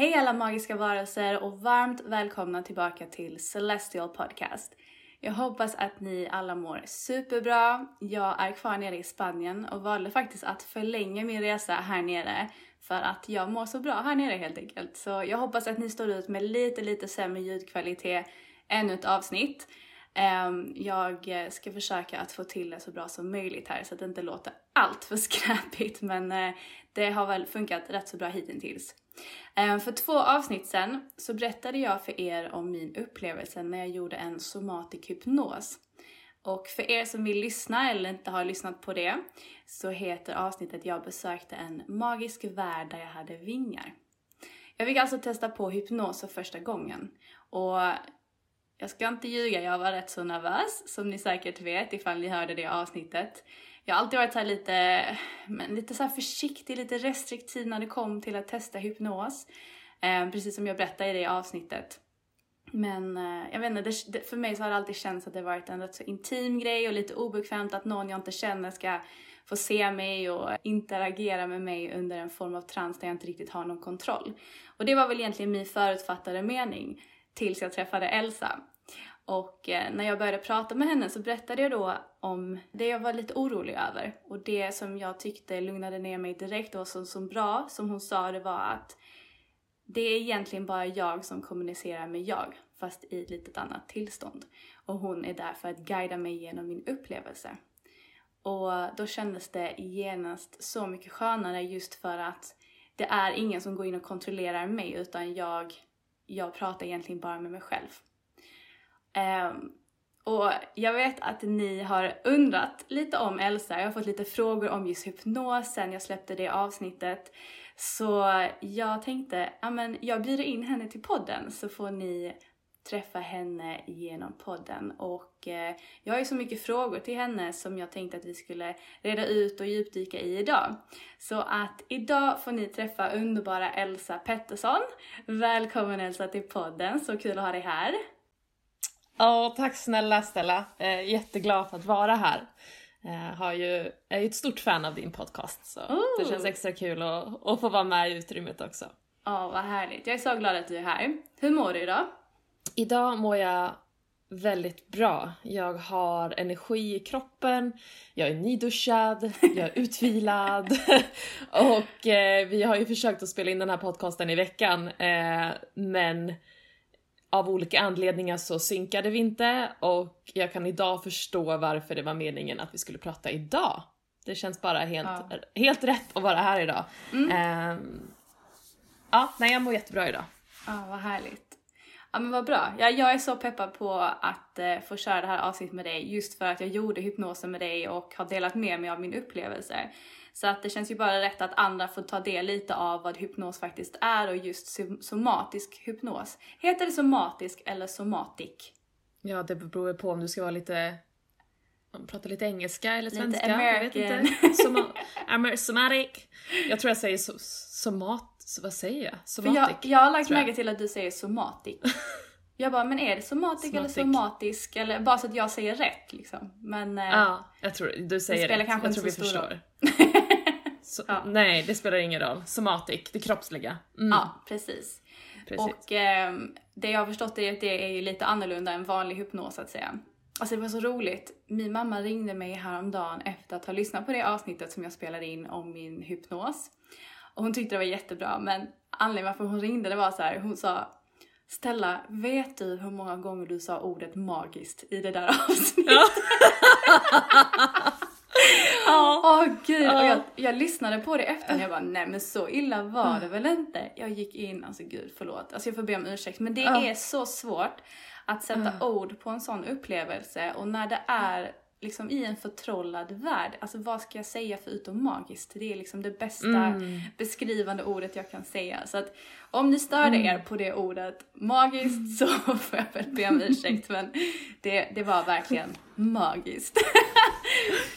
Hej alla magiska varelser och varmt välkomna tillbaka till Celestial Podcast. Jag hoppas att ni alla mår superbra. Jag är kvar nere i Spanien och valde faktiskt att förlänga min resa här nere för att jag mår så bra här nere helt enkelt. Så jag hoppas att ni står ut med lite, lite sämre ljudkvalitet ännu ett avsnitt. Ehm, jag ska försöka att få till det så bra som möjligt här så att det inte låter allt för skräpigt men eh, det har väl funkat rätt så bra hittills. Eh, för två avsnitt sen så berättade jag för er om min upplevelse när jag gjorde en somatik hypnos. Och för er som vill lyssna eller inte har lyssnat på det så heter avsnittet Jag besökte en magisk värld där jag hade vingar. Jag fick alltså testa på hypnos för första gången och jag ska inte ljuga, jag var rätt så nervös som ni säkert vet ifall ni hörde det avsnittet. Jag har alltid varit så här lite, men lite så här försiktig, lite restriktiv när det kom till att testa hypnos. Eh, precis som jag berättade i det avsnittet. Men eh, jag vet inte, det, för mig så har det alltid känts att det varit en rätt så intim grej och lite obekvämt att någon jag inte känner ska få se mig och interagera med mig under en form av trans där jag inte riktigt har någon kontroll. Och det var väl egentligen min förutfattade mening tills jag träffade Elsa. Och eh, när jag började prata med henne så berättade jag då om det jag var lite orolig över. Och det som jag tyckte lugnade ner mig direkt och som så bra, som hon sa, det var att det är egentligen bara jag som kommunicerar med jag, fast i ett litet annat tillstånd. Och hon är där för att guida mig genom min upplevelse. Och då kändes det genast så mycket skönare just för att det är ingen som går in och kontrollerar mig utan jag, jag pratar egentligen bara med mig själv. Um, och jag vet att ni har undrat lite om Elsa. Jag har fått lite frågor om just hypnos sen jag släppte det avsnittet. Så jag tänkte, ja men jag bjuder in henne till podden så får ni träffa henne genom podden. Och eh, jag har ju så mycket frågor till henne som jag tänkte att vi skulle reda ut och djupdyka i idag. Så att idag får ni träffa underbara Elsa Pettersson. Välkommen Elsa till podden, så kul att ha dig här. Ja, tack snälla Stella. Jätteglad för att vara här. Eh, har ju, är ju ett stort fan av din podcast så Oh. det känns extra kul att, att få vara med i utrymmet också. Ja, vad härligt. Jag är så glad att du är här. Hur mår du idag? Idag mår jag väldigt bra. Jag har energi i kroppen, jag är nyduschad, jag är utvilad och eh, vi har ju försökt att spela in den här podcasten i veckan eh, men av olika anledningar så synkade vi inte och jag kan idag förstå varför det var meningen att vi skulle prata idag. Det känns bara helt, Ja. helt rätt att vara här idag. Mm. Ehm, ja, nej jag mår jättebra idag. Ja, vad härligt. Ja men vad bra. Ja, jag är så peppad på att eh, få köra det här avsnittet med dig just för att jag gjorde hypnosen med dig och har delat med mig av min upplevelse. Så att det känns ju bara rätt att andra får ta del lite av vad hypnos faktiskt är och just som- somatisk hypnos. Heter det somatisk eller somatic? Ja, det beror på om du ska vara lite Prata lite engelska eller Lite svenska, jag vet American. inte. Soma, amer, somatic. Jag tror jag säger so, somat... Vad säger jag? För Somatic. jag, jag har lagt märke till att du säger somatic. Jag bara, men är det somatic, eller Somatic. somatisk? Eller bara så att jag säger rätt liksom. Men eh, Ja, jag tror du säger spelar rätt. kanske jag tror vi förstår. Så, Ja. Nej, det spelar ingen roll. Somatic, det kroppsliga. Mm, ja, precis. precis. Och ehm, det jag har förstått är att det är lite annorlunda än vanlig hypnos så att säga. Alltså det var så roligt. Min mamma ringde mig häromdagen efter att ha lyssnat på det avsnittet som jag spelade in om min hypnos. Och hon tyckte det var jättebra men anledningen varför hon ringde det var så här, hon sa Stella, vet du hur många gånger du sa ordet magiskt i det där avsnittet? Ja. Åh gud! Och Ja. jag, jag lyssnade på det efter och jag bara nej men så illa var det väl inte? Jag gick in, alltså gud förlåt, alltså jag får be om ursäkt men det Ja. är så svårt att sätta ord på en sån upplevelse och när det är liksom i en förtrollad värld, alltså vad ska jag säga förutom magiskt? Det är liksom det bästa Mm. beskrivande ordet jag kan säga. Så att om ni störde Mm. er på det ordet magiskt så får jag väl be om ursäkt men det, det var verkligen magiskt.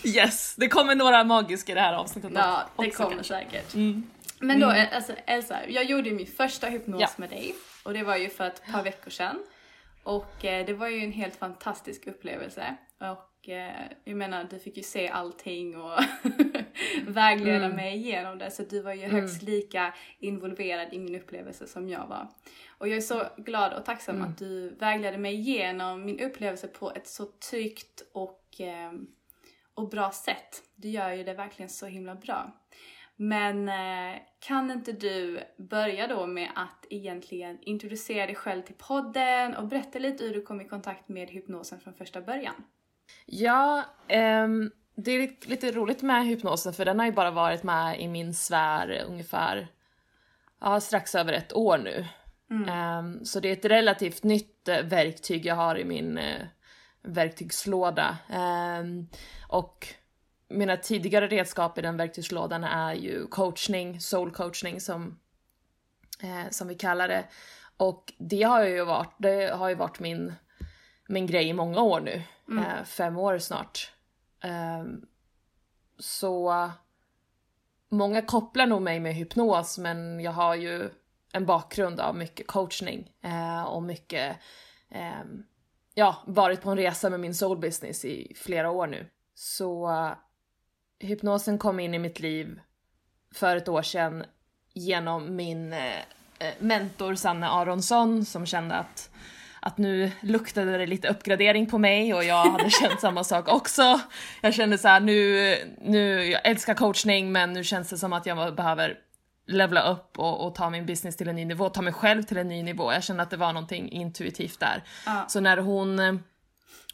Yes, det kommer några magiska i det här avsnittet Ja, det också kommer kanske. säkert. Mm. Men då, alltså Elsa, jag gjorde ju min första hypnos Ja. med dig och det var ju för ett par veckor sedan. Och eh, det var ju en helt fantastisk upplevelse. Och eh, jag menar, du fick ju se allting och vägleda Mm. mig igenom det. Så du var ju högst lika involverad i min upplevelse som jag var. Och jag är så glad och tacksam Mm. att du vägledde mig igenom min upplevelse på ett så tryggt och, eh, och bra sätt. Du gör ju det verkligen så himla bra. Men eh, kan inte du börja då med att egentligen introducera dig själv till podden och berätta lite hur du kom i kontakt med hypnosen från första början? Ja, ehm, det är lite, roligt med hypnosen för den har ju bara varit med i min sfär ungefär ja, strax över ett år nu. Ehm, så det är ett relativt nytt eh, verktyg jag har i min eh, verktygslåda. Ehm, och mina tidigare redskap i den verktygslådan är ju coachning, soul coachning som, eh, som vi kallar det. Och det har ju varit, det har ju varit min, min grej i många år nu. Eh, fem år snart. Ehm, så många kopplar nog mig med hypnos men jag har ju en bakgrund av mycket coachning eh, och mycket, ehm, ja, varit på en resa med min soul business i flera år nu. Så eh, hypnosen kom in i mitt liv för ett år sedan genom min eh, eh, mentor Sanne Aronsson som kände att, att nu luktade det lite uppgradering på mig och jag hade känt samma sak också. Jag kände så här nu, nu, jag älskar coachning men nu känns det som att jag behöver levla upp och, och ta min business till en ny nivå, ta mig själv till en ny nivå. Jag kände att det var någonting intuitivt där. Ja. Så när hon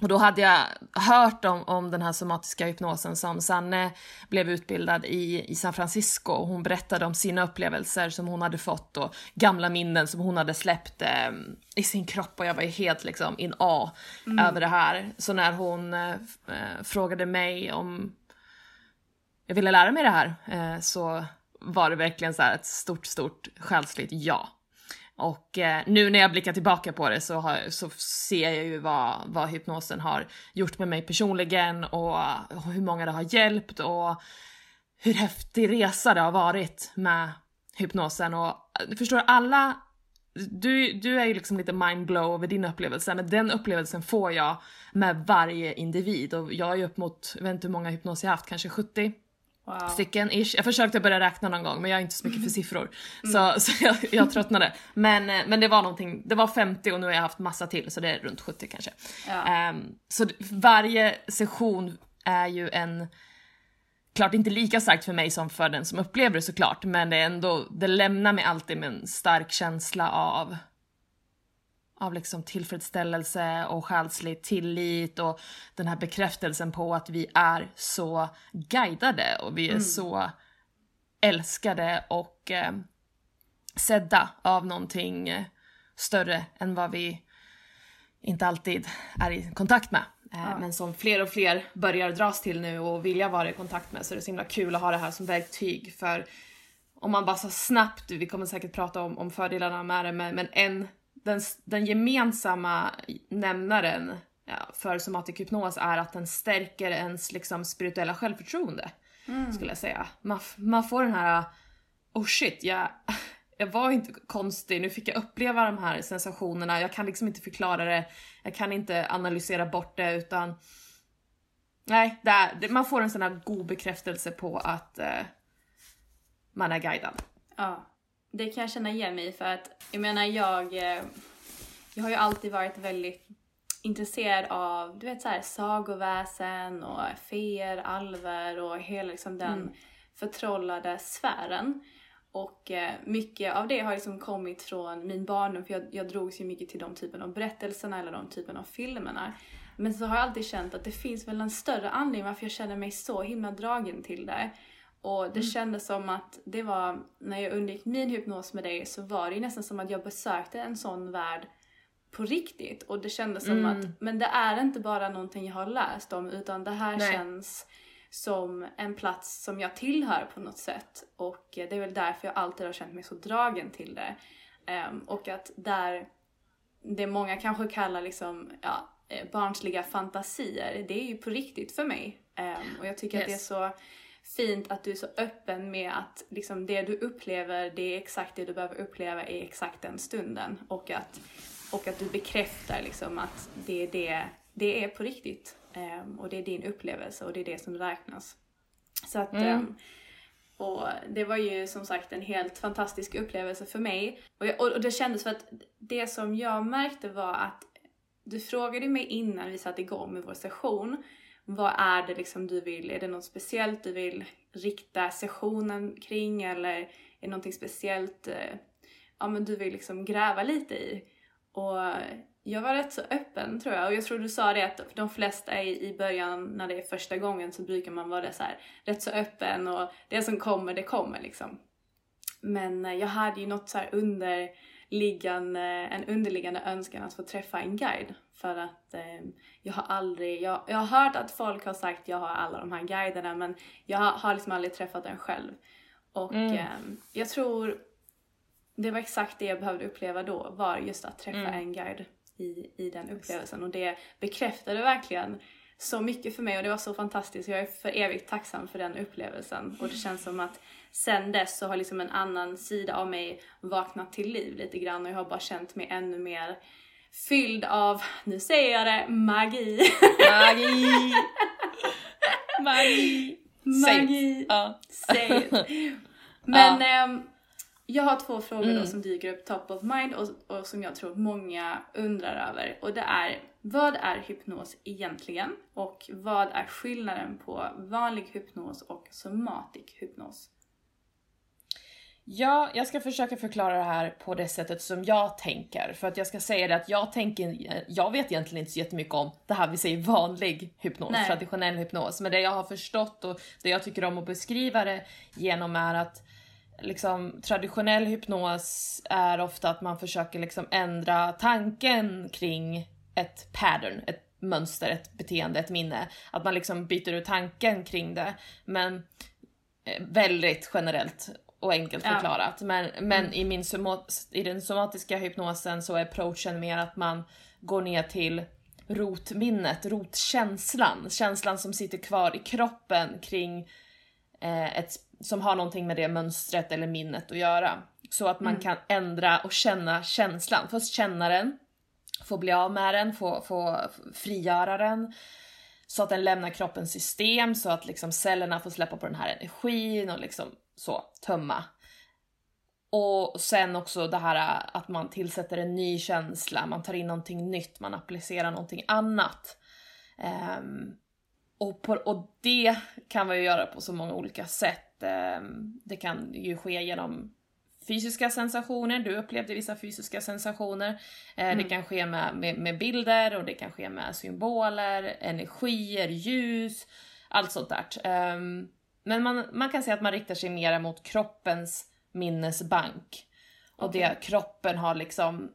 och då hade jag hört om, om den här somatiska hypnosen som Sanne blev utbildad i, i San Francisco. Och Hon berättade om sina upplevelser som hon hade fått och gamla minnen som hon hade släppt eh, i sin kropp och jag var ju helt liksom in A över det här. Så när hon eh, eh, frågade mig om jag ville lära mig det här eh, så var det verkligen så här ett stort, stort själsligt ja. Och eh, nu när jag blickar tillbaka på det så, har, så ser jag ju vad, vad hypnosen har gjort med mig personligen och, och hur många det har hjälpt och hur häftig resa det har varit med hypnosen. Och eh, förstår alla du, du är ju liksom lite mindblow över din upplevelse, men den upplevelsen får jag med varje individ och jag är ju upp mot, jag vet inte hur många hypnoser jag haft, kanske 70 Wow. stycken ish. Jag försökte börja räkna någon gång men jag är inte så mycket för siffror. Så, så jag, jag tröttnade. Men, eh, men det var någonting, det var 50 och nu har jag haft massa till så det är runt 70 kanske. Ja. Ehm, så varje session är ju en, klart inte lika starkt för mig som för den som upplever det såklart men det är ändå, det lämnar mig alltid med en stark känsla av av liksom tillfredsställelse och själslig tillit och den här bekräftelsen på att vi är så guidade och vi är mm. så älskade och eh, sedda av någonting eh, större än vad vi inte alltid är i kontakt med. Eh, ja. Men som fler och fler börjar dras till nu och vilja vara i kontakt med så är det så himla kul att ha det här som verktyg för om man bara så snabbt, vi kommer säkert prata om, om fördelarna med det, men, men en, den, den gemensamma nämnaren för somatic hypnos är att den stärker ens liksom, spirituella självförtroende. Mm. Skulle jag säga. Man, man får den här, oh shit, jag, jag var inte konstig, nu fick jag uppleva de här sensationerna, jag kan liksom inte förklara det, jag kan inte analysera bort det utan Nej, det är, man får en sån här god bekräftelse på att eh, man är guidad. Ja, det kan jag känna igen mig i för att jag menar jag, eh, jag har ju alltid varit väldigt intresserad av, du vet så här, sagoväsen och feer, alver och hela liksom den mm. förtrollade sfären. Och eh, mycket av det har liksom kommit från min barndom för jag, jag drogs ju mycket till de typen av berättelserna eller de typen av filmerna. Men så har jag alltid känt att det finns väl en större anledning varför jag känner mig så himla dragen till det. Och det mm. kändes som att det var, när jag undgick min hypnos med dig så var det nästan som att jag besökte en sån värld på riktigt. Och det kändes som mm. att, men det är inte bara någonting jag har läst om utan det här Nej. känns som en plats som jag tillhör på något sätt. Och det är väl därför jag alltid har känt mig så dragen till det. Um, och att där det många kanske kallar liksom, ja, eh, barnsliga fantasier, det är ju på riktigt för mig. Um, och jag tycker yes. att det är så fint att du är så öppen med att liksom det du upplever, det är exakt det du behöver uppleva i exakt den stunden. Och att, och att du bekräftar liksom att det är, det, det är på riktigt. Um, och det är din upplevelse och det är det som räknas. Så att, mm. um, och det var ju som sagt en helt fantastisk upplevelse för mig. Och, jag, och, det kändes för att det som jag märkte var att du frågade mig innan vi satte igång med vår session vad är det liksom du vill? Är det något speciellt du vill rikta sessionen kring eller är det någonting speciellt eh, ja, men du vill liksom gräva lite i? Och jag var rätt så öppen tror jag och jag tror du sa det att de flesta i, i början när det är första gången så brukar man vara så här, rätt så öppen och det som kommer det kommer liksom. Men eh, jag hade ju något så här underliggande, en underliggande önskan att få träffa en guide för att eh, jag har aldrig, jag, jag har hört att folk har sagt jag har alla de här guiderna men jag har, har liksom aldrig träffat en själv. Och mm. eh, jag tror det var exakt det jag behövde uppleva då, var just att träffa mm. en guide i, i den upplevelsen. Och det bekräftade verkligen så mycket för mig och det var så fantastiskt. Jag är för evigt tacksam för den upplevelsen. Och det känns som att sen dess så har liksom en annan sida av mig vaknat till liv lite grann och jag har bara känt mig ännu mer fylld av, nu säger jag det, magi. Magi! magi! Magi! Säg it. Men ja. ähm, jag har två frågor mm. då som dyker upp top of mind och, och som jag tror många undrar över. Och det är, vad är hypnos egentligen? Och vad är skillnaden på vanlig hypnos och somatic hypnos? Ja, jag ska försöka förklara det här på det sättet som jag tänker. För att jag ska säga det att jag tänker, jag vet egentligen inte så jättemycket om det här vi säger vanlig hypnos, Nej. traditionell hypnos. Men det jag har förstått och det jag tycker om att beskriva det genom är att liksom, traditionell hypnos är ofta att man försöker liksom ändra tanken kring ett pattern, ett mönster, ett beteende, ett minne. Att man liksom byter ut tanken kring det. Men eh, väldigt generellt och enkelt förklarat. Ja. Men, men mm. i, min i den somatiska hypnosen så är approachen mer att man går ner till rotminnet, rotkänslan, känslan som sitter kvar i kroppen kring eh, ett som har någonting med det mönstret eller minnet att göra. Så att man mm. kan ändra och känna känslan. Först känna den, få bli av med den, få, få frigöra den. Så att den lämnar kroppens system, så att liksom cellerna får släppa på den här energin och liksom så, tömma. Och sen också det här att man tillsätter en ny känsla, man tar in någonting nytt, man applicerar någonting annat. Um, och, på, och det kan man ju göra på så många olika sätt. Um, det kan ju ske genom fysiska sensationer, du upplevde vissa fysiska sensationer. Eh, mm. Det kan ske med, med, med, bilder och det kan ske med symboler, energier, ljus, allt sånt där. Um, men man, man kan säga att man riktar sig mer mot kroppens minnesbank. Och okay. det kroppen har liksom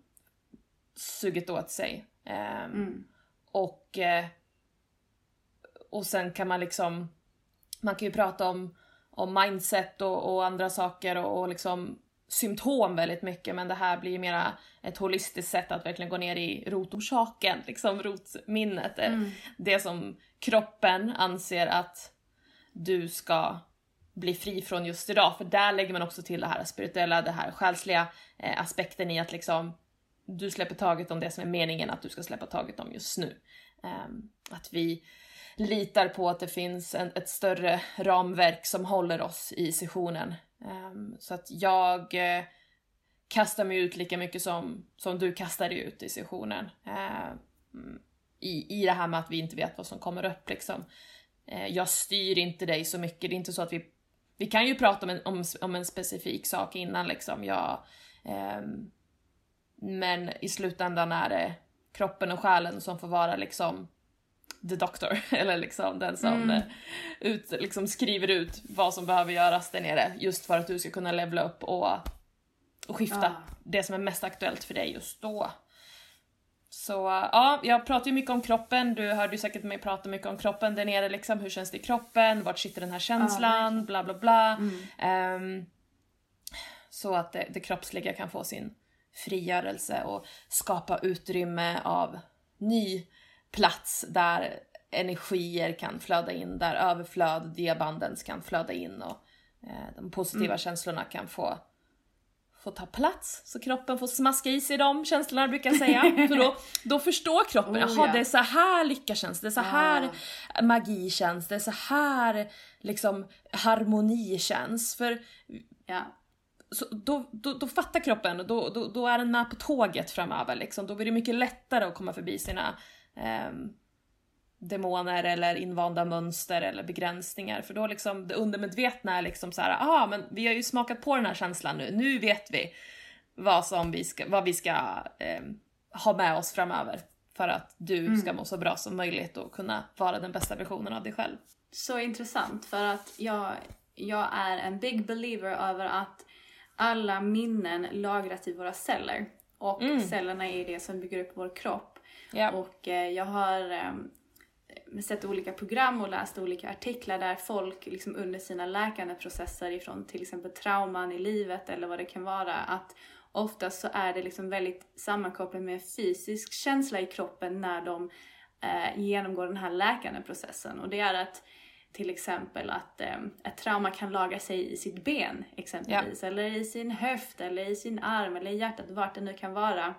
sugit åt sig. Um, mm. Och eh, och sen kan man liksom, man kan ju prata om, om mindset och, och andra saker och, och liksom symptom väldigt mycket men det här blir mera ett holistiskt sätt att verkligen gå ner i rotorsaken, liksom rotminnet. Mm. Det som kroppen anser att du ska bli fri från just idag. För där lägger man också till det här spirituella, det här själsliga eh, aspekten i att liksom du släpper taget om det som är meningen att du ska släppa taget om just nu. Um, att vi litar på att det finns en, ett större ramverk som håller oss i sessionen. Um, så att jag uh, kastar mig ut lika mycket som, som du kastar dig ut i sessionen. Uh, i, I det här med att vi inte vet vad som kommer upp liksom. Uh, jag styr inte dig så mycket, det är inte så att vi vi kan ju prata om en, om, om en specifik sak innan liksom. Jag, um, men i slutändan är det kroppen och själen som får vara liksom the doctor, eller liksom den som mm. Eh, ut, liksom skriver ut vad som behöver göras där nere just för att du ska kunna levla upp och, och skifta ah. det som är mest aktuellt för dig just då. Så ja, jag pratar ju mycket om kroppen, du hörde ju säkert mig prata mycket om kroppen där nere liksom, hur känns det i kroppen, vart sitter den här känslan, ah, bla bla bla. Mm. Um, så att det, det kroppsliga kan få sin frigörelse och skapa utrymme av ny plats där energier kan flöda in, där överflöd, diabandens kan flöda in och eh, de positiva mm. känslorna kan få, få ta plats. Så kroppen får smaska i sig de känslorna brukar jag säga. För då, då förstår kroppen, oh, jaha ja. det är så här lycka känns, det är så här ah. magi känns, det är så här liksom harmoni känns. För ja. Så då, då, då fattar kroppen, då, då, då är den med på tåget framöver. Liksom. Då blir det mycket lättare att komma förbi sina eh, demoner eller invanda mönster eller begränsningar. För då liksom det undermedvetna är liksom så här, ah men vi har ju smakat på den här känslan nu, nu vet vi vad, som vi ska, vad vi ska eh, ha med oss framöver för att du mm. ska må så bra som möjligt och kunna vara den bästa versionen av dig själv. Så intressant för att jag, jag är en big believer över att alla minnen lagras i våra celler och mm. cellerna är det som bygger upp vår kropp Ja. Och eh, jag har eh, sett olika program och läst olika artiklar där folk liksom under sina läkandeprocesser ifrån till exempel trauman i livet eller vad det kan vara, att oftast så är det liksom väldigt sammankopplat med en fysisk känsla i kroppen när de eh, genomgår den här läkandeprocessen. Och det är att till exempel att eh, ett trauma kan laga sig i sitt ben exempelvis, ja. eller i sin höft, eller i sin arm, eller i hjärtat, vart det nu kan vara.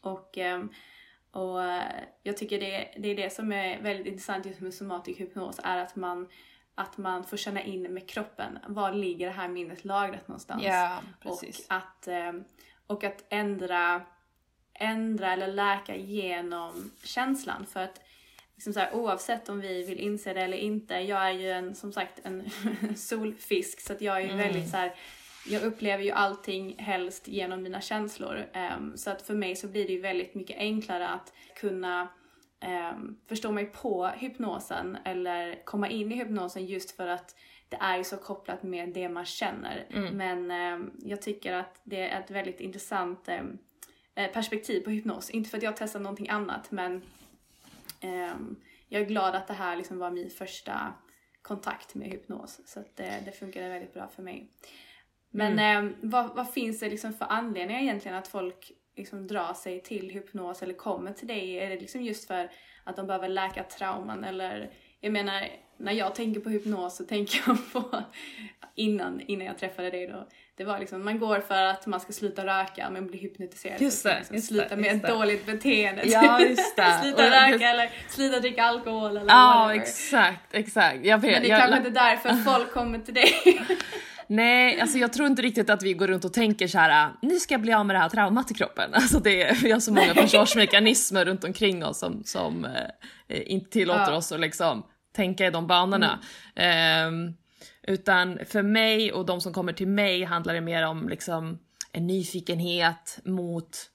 Och eh, och eh, jag tycker det, det är det som är väldigt intressant just med somatisk hypnos, är att man att man får känna in med kroppen, var ligger det här minnet lagrat någonstans? Ja. Och att, eh, och att ändra, ändra eller läka genom känslan. För att liksom så här, oavsett om vi vill inse det eller inte, jag är ju en, som sagt en solfisk så att jag är ju mm. väldigt så här, jag upplever ju allting helst genom mina känslor. Um, så att för mig så blir det ju väldigt mycket enklare att kunna um, förstå mig på hypnosen eller komma in i hypnosen just för att det är ju så kopplat med det man känner. Mm. Men um, jag tycker att det är ett väldigt intressant eh, perspektiv på hypnos. Inte för att jag har testat någonting annat men jag är glad att det här liksom var min första kontakt med hypnos. Så att det, det funkade väldigt bra för mig. Men mm. eh, vad, vad, finns det liksom för anledningar egentligen att folk liksom drar sig till hypnos eller kommer till dig? Är det liksom just för att de behöver läka trauman eller jag menar, när jag tänker på hypnos så tänker jag på innan, innan jag träffade dig då. Det var liksom, man går för att man ska sluta röka men blir hypnotiserad. Just det, liksom just sluta med just ett dåligt beteende. Ja, just det. sluta röka just... eller sluta dricka alkohol eller Ja, whatever. exakt, exakt. Jag vet, men det är jag... kanske inte därför folk kommer till dig. Nej, alltså jag tror inte riktigt att vi går runt och tänker så här: nu ska jag bli av med det här traumat i kroppen. Alltså det, vi har så många försvarsmekanismer runt omkring oss som, som eh, inte tillåter ja. oss att liksom tänka i de banorna. Mm. Um, Utan för mig och de som kommer till mig handlar det mer om liksom en nyfikenhet mot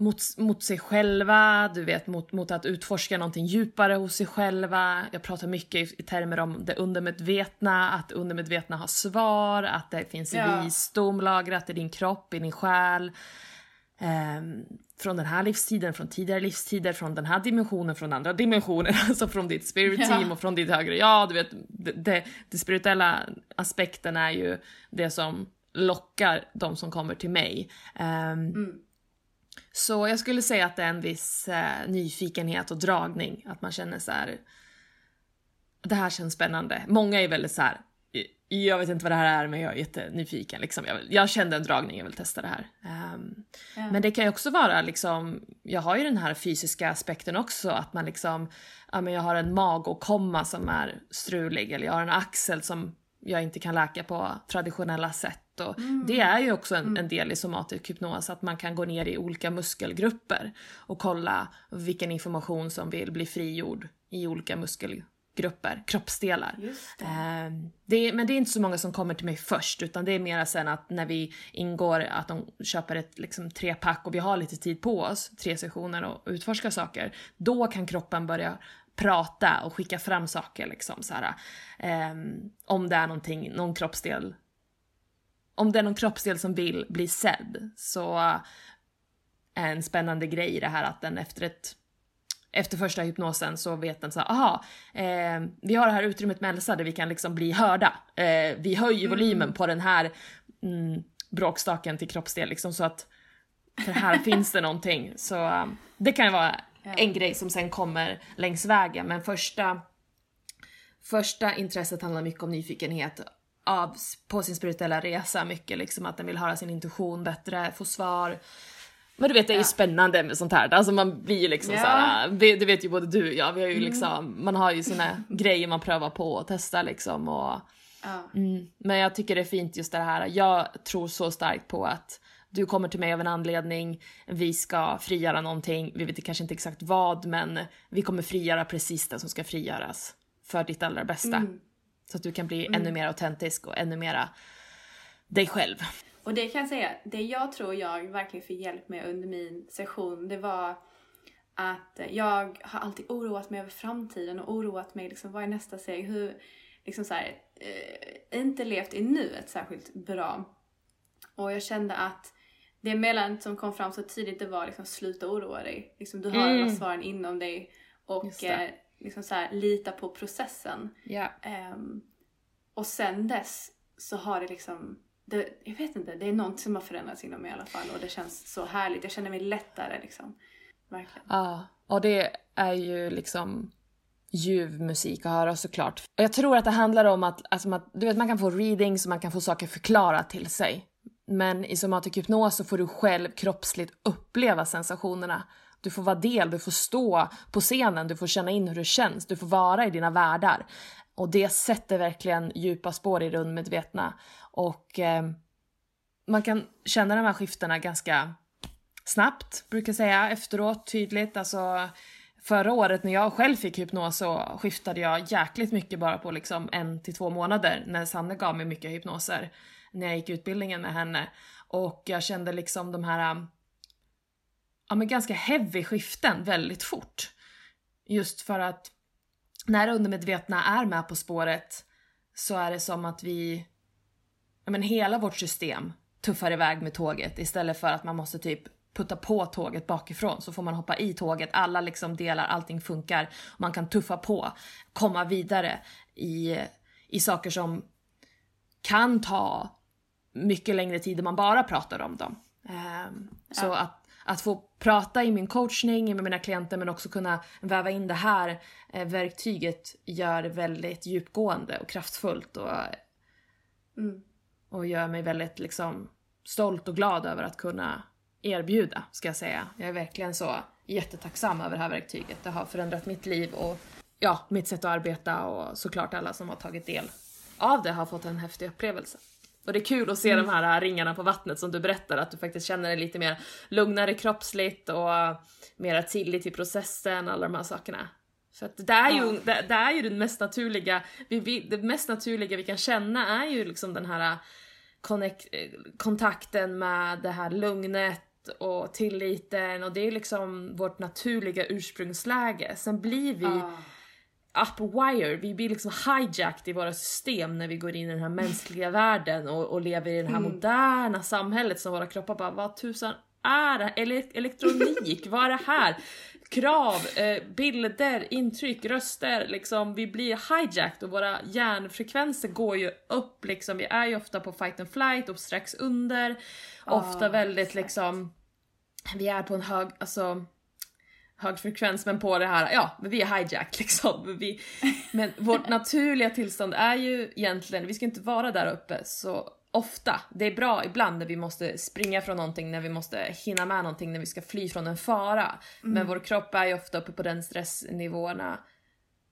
mot, mot sig själva, du vet mot, mot att utforska någonting djupare hos sig själva. Jag pratar mycket i, i termer om det undermedvetna, att det undermedvetna har svar, att det finns ja. visdom lagrat i din kropp, i din själ. Um, från den här livstiden, från tidigare livstider, från den här dimensionen, från andra dimensioner, alltså från ditt spirit team ja. och från ditt högre ja, du vet, det, det, det spirituella aspekten är ju det som lockar de som kommer till mig. Um, mm. Så jag skulle säga att det är en viss eh, nyfikenhet och dragning, att man känner så här. Det här känns spännande. Många är väldigt så här. Jag vet inte vad det här är men jag är jättenyfiken. Liksom. Jag, jag kände en dragning, jag vill testa det här. Um, ja. Men det kan ju också vara liksom, jag har ju den här fysiska aspekten också, att man liksom, ja men jag har en magåkomma som är strulig eller jag har en axel som jag inte kan läka på traditionella sätt. Och mm. Det är ju också en, mm. en, del i somatisk hypnos, att man kan gå ner i olika muskelgrupper och kolla vilken information som vill bli frigjord i olika muskelgrupper, kroppsdelar. Det. Eh, det men det är inte så många som kommer till mig först, utan det är mera sen att när vi ingår, att de köper ett liksom, trepack och vi har lite tid på oss, tre sessioner och utforska saker, då kan kroppen börja prata och skicka fram saker liksom så här. Um, om det är någonting, någon kroppsdel om det är någon kroppsdel som vill bli sedd så är en spännande grej i det här att den efter ett efter första hypnosen så vet den så här, aha, eh, vi har det här utrymmet med Elsa där vi kan liksom bli hörda. Eh, vi höjer mm. volymen på den här mm, bråkstaken till kroppsdel liksom så att för här finns det någonting. Så um, det kan ju vara en grej som sen kommer längs vägen. Men första, första intresset handlar mycket om nyfikenhet av, på sin spirituella resa. Mycket liksom att den vill höra sin intuition bättre, få svar. Men du vet det är ju ja. spännande med sånt här. Alltså man blir ju liksom ja. såhär, det vet ju både du och jag, vi har ju mm. liksom, man har ju sina grejer man prövar på och testar liksom och ja. mm, Men jag tycker det är fint just det här, jag tror så starkt på att du kommer till mig av en anledning, vi ska frigöra någonting, vi vet kanske inte exakt vad, men vi kommer frigöra precis det som ska frigöras för ditt allra bästa. Mm. Så att du kan bli mm. ännu mer autentisk och ännu mera dig själv. Och det kan jag säga, det jag tror jag verkligen fick hjälp med under min session, det var att jag har alltid oroat mig över framtiden och oroat mig liksom, vad är nästa steg? Hur, liksom så här, eh, inte levt i nuet särskilt bra. Och jag kände att det meddelandet som kom fram så tidigt det var liksom sluta oroa dig. Liksom, du har mm. alla svaren inom dig och eh, liksom så här, lita på processen. Yeah. Um, och sen dess så har det liksom, det, jag vet inte, det är något som har förändrats inom mig i alla fall och det känns så härligt. Jag känner mig lättare liksom. Verkligen. Ja, och det är ju liksom ljuv musik att höra såklart. Jag tror att det handlar om att, alltså, att du vet, man kan få readings och man kan få saker förklarat till sig. Men i somatic hypnos så får du själv kroppsligt uppleva sensationerna. Du får vara del, du får stå på scenen, du får känna in hur det känns, du får vara i dina världar. Och det sätter verkligen djupa spår i det undermedvetna. Och eh, man kan känna de här skiftena ganska snabbt, brukar jag säga, efteråt, tydligt. Alltså, förra året när jag själv fick hypnos så skiftade jag jäkligt mycket bara på liksom en till två månader när Sanne gav mig mycket hypnoser när jag gick utbildningen med henne. Och jag kände liksom de här ja, men ganska heavy skiften väldigt fort. Just för att när undermedvetna är med på spåret så är det som att vi, ja men hela vårt system tuffar iväg med tåget istället för att man måste typ putta på tåget bakifrån så får man hoppa i tåget, alla liksom delar, allting funkar, man kan tuffa på, komma vidare i, i saker som kan ta mycket längre tid än man bara pratar om dem. Um, ja. Så att, att få prata i min coachning med mina klienter men också kunna väva in det här eh, verktyget gör väldigt djupgående och kraftfullt och, mm. och gör mig väldigt liksom stolt och glad över att kunna erbjuda, ska jag säga. Jag är verkligen så jättetacksam över det här verktyget. Det har förändrat mitt liv och ja, mitt sätt att arbeta och såklart alla som har tagit del av det har fått en häftig upplevelse. Och det är kul att se mm. de här ringarna på vattnet som du berättar, att du faktiskt känner dig lite mer lugnare kroppsligt och mer tillit till processen, alla de här sakerna. Så att det är ju, det, det är ju den mest naturliga, vi, vi, det mest naturliga vi kan känna är ju liksom den här connect, kontakten med det här lugnet och tilliten och det är liksom vårt naturliga ursprungsläge. Sen blir vi uh. Upwire, vi blir liksom hijacked i våra system när vi går in i den här mänskliga världen och, och lever i det här mm. moderna samhället som våra kroppar bara vad tusan är det? Ele elektronik, vad är det här? krav, eh, bilder, intryck, röster, liksom vi blir hijacked och våra hjärnfrekvenser går ju upp liksom. Vi är ju ofta på fight and flight och strax under. Oh, ofta väldigt exakt. liksom, vi är på en hög, alltså hög frekvens men på det här, ja, vi är hijacked liksom. Vi, men vårt naturliga tillstånd är ju egentligen, vi ska inte vara där uppe så ofta. Det är bra ibland när vi måste springa från någonting, när vi måste hinna med någonting, när vi ska fly från en fara. Mm. Men vår kropp är ju ofta uppe på den stressnivåerna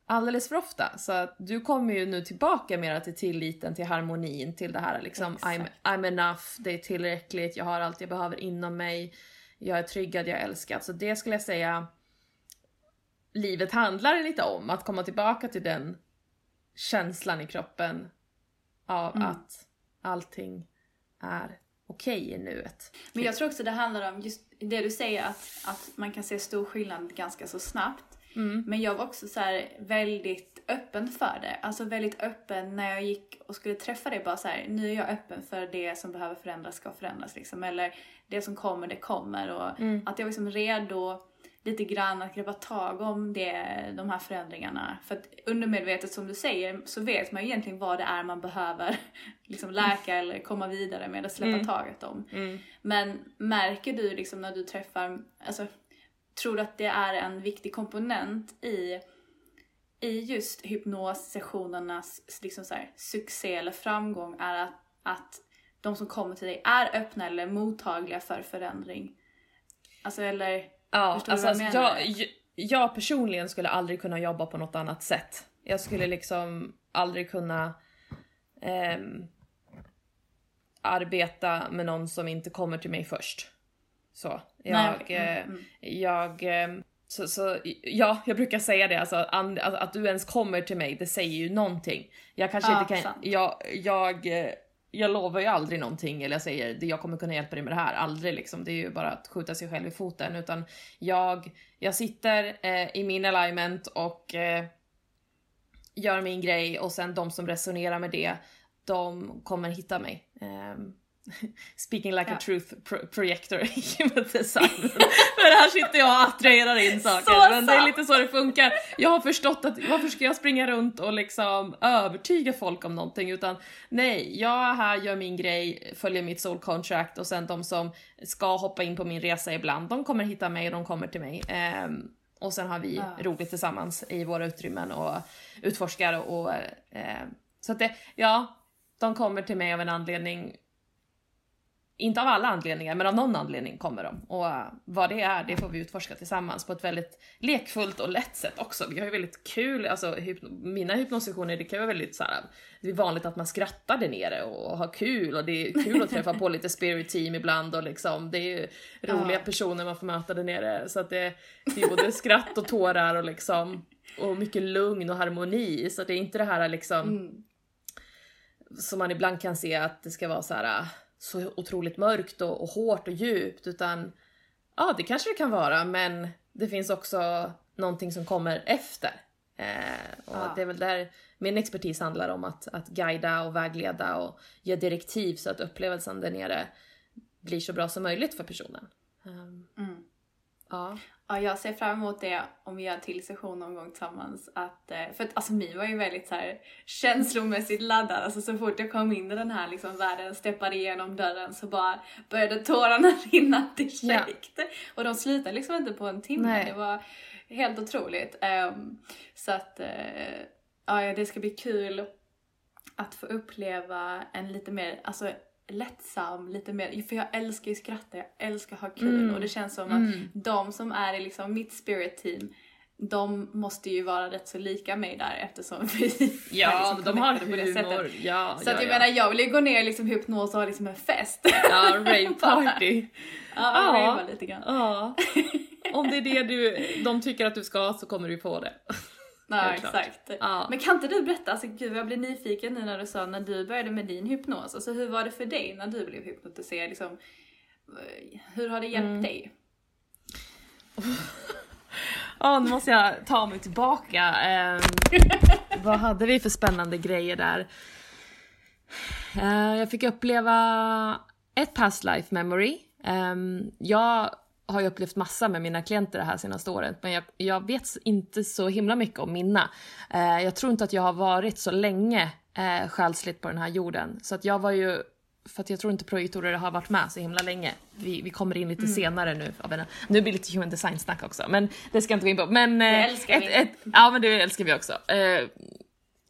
alldeles för ofta. Så att du kommer ju nu tillbaka mer till tilliten, till harmonin, till det här liksom I'm, I'm enough, det är tillräckligt, jag har allt jag behöver inom mig, jag är tryggad, jag är älskad. Så det skulle jag säga livet handlar lite om, att komma tillbaka till den känslan i kroppen av mm. att allting är okej okay i nuet. Men jag tror också det handlar om just det du säger att, att man kan se stor skillnad ganska så snabbt. Mm. Men jag var också så väldigt öppen för det. Alltså väldigt öppen när jag gick och skulle träffa dig. Bara så här, nu är jag öppen för det som behöver förändras ska förändras liksom. Eller det som kommer, det kommer. Och mm. att jag var liksom redo lite grann att greppa tag om det, de här förändringarna. För att undermedvetet som du säger så vet man ju egentligen vad det är man behöver liksom läka eller komma vidare med eller släppa mm. taget om. Mm. Men märker du liksom när du träffar, alltså tror du att det är en viktig komponent i i just hypnossessionernas liksom så här, succé eller framgång är att, att de som kommer till dig är öppna eller mottagliga för förändring. Alltså eller Ja, alltså, alltså jag, jag, jag personligen skulle aldrig kunna jobba på något annat sätt. Jag skulle liksom aldrig kunna eh, arbeta med någon som inte kommer till mig först. Så. Jag, Nej. Mm, mm. jag ehm, så, så, ja, jag brukar säga det, alltså, and, alltså, att du ens kommer till mig, det säger ju någonting. Jag kanske ja, inte kan, sant. jag, jag eh, jag lovar ju aldrig någonting eller jag säger jag kommer kunna hjälpa dig med det här. Aldrig liksom. Det är ju bara att skjuta sig själv i foten. Utan jag, jag sitter eh, i min alignment och eh, gör min grej och sen de som resonerar med det, de kommer hitta mig. Eh, Speaking like ja. a truth pro projector human design. Här sitter jag och attraherar in saker. Så men det är lite så det funkar. Jag har förstått att varför ska jag springa runt och liksom övertyga folk om någonting utan nej, jag är här, gör min grej, följer mitt soul contract och sen de som ska hoppa in på min resa ibland, de kommer hitta mig och de kommer till mig. Um, och sen har vi ja. roligt tillsammans i våra utrymmen och utforskar och eh, så att det, ja, de kommer till mig av en anledning inte av alla anledningar, men av någon anledning kommer de. Och uh, vad det är, det får vi utforska tillsammans på ett väldigt lekfullt och lätt sätt också. Vi har ju väldigt kul, alltså hypno mina hypnosessioner, det kan vara väldigt så här, det är vanligt att man skrattar där nere och har kul och det är kul att träffa på lite spirit team ibland och liksom, det är ju roliga personer man får möta där nere. Så att det, det är både skratt och tårar och liksom, och mycket lugn och harmoni. Så det är inte det här liksom, mm. som man ibland kan se att det ska vara så här så otroligt mörkt och, och hårt och djupt utan ja, det kanske det kan vara men det finns också någonting som kommer efter. Eh, och ja. det är väl där min expertis handlar om att, att guida och vägleda och ge direktiv så att upplevelsen där nere blir så bra som möjligt för personen. Um, mm. Ja. Ja, jag ser fram emot det om vi gör till session någon gång tillsammans. Att, eh, för att alltså Mi var ju väldigt så här känslomässigt laddad. Alltså så fort jag kom in i den här liksom världen, steppade igenom dörren så bara började tårarna rinna direkt. Ja. Och de slutade liksom inte på en timme. Nej. Det var helt otroligt. Um, så att, uh, ja det ska bli kul att få uppleva en lite mer, alltså lättsam, lite mer, för jag älskar ju skratta, jag älskar att ha kul mm. och det känns som mm. att de som är i liksom mitt spirit team de måste ju vara rätt så lika mig där eftersom vi Ja, liksom de har humor. Ja, så ja, att jag ja. menar, jag vill ju gå ner liksom hypnos och ha liksom en fest. Ja, rave party. ja, ja. lite grann. Ja. Om det är det du, de tycker att du ska så kommer du få det. Ja, exakt. Ja. Men kan inte du berätta, alltså gud jag blir nyfiken nu när du sa när du började med din hypnos, alltså hur var det för dig när du blev hypnotiserad? Liksom, hur har det hjälpt mm. dig? Ja, oh, nu måste jag ta mig tillbaka. Eh, vad hade vi för spännande grejer där? Eh, jag fick uppleva ett past life memory. Eh, jag har ju upplevt massa med mina klienter det här senaste året, men jag, jag vet inte så himla mycket om mina. Eh, jag tror inte att jag har varit så länge eh, själsligt på den här jorden, så att jag var ju för att jag tror inte projektorer har varit med så himla länge. Vi, vi kommer in lite mm. senare nu. Nu blir det lite human design snack också, men det ska jag inte gå in på. Men, det eh, älskar ett, vi. Ett, ja men det älskar vi också. Eh,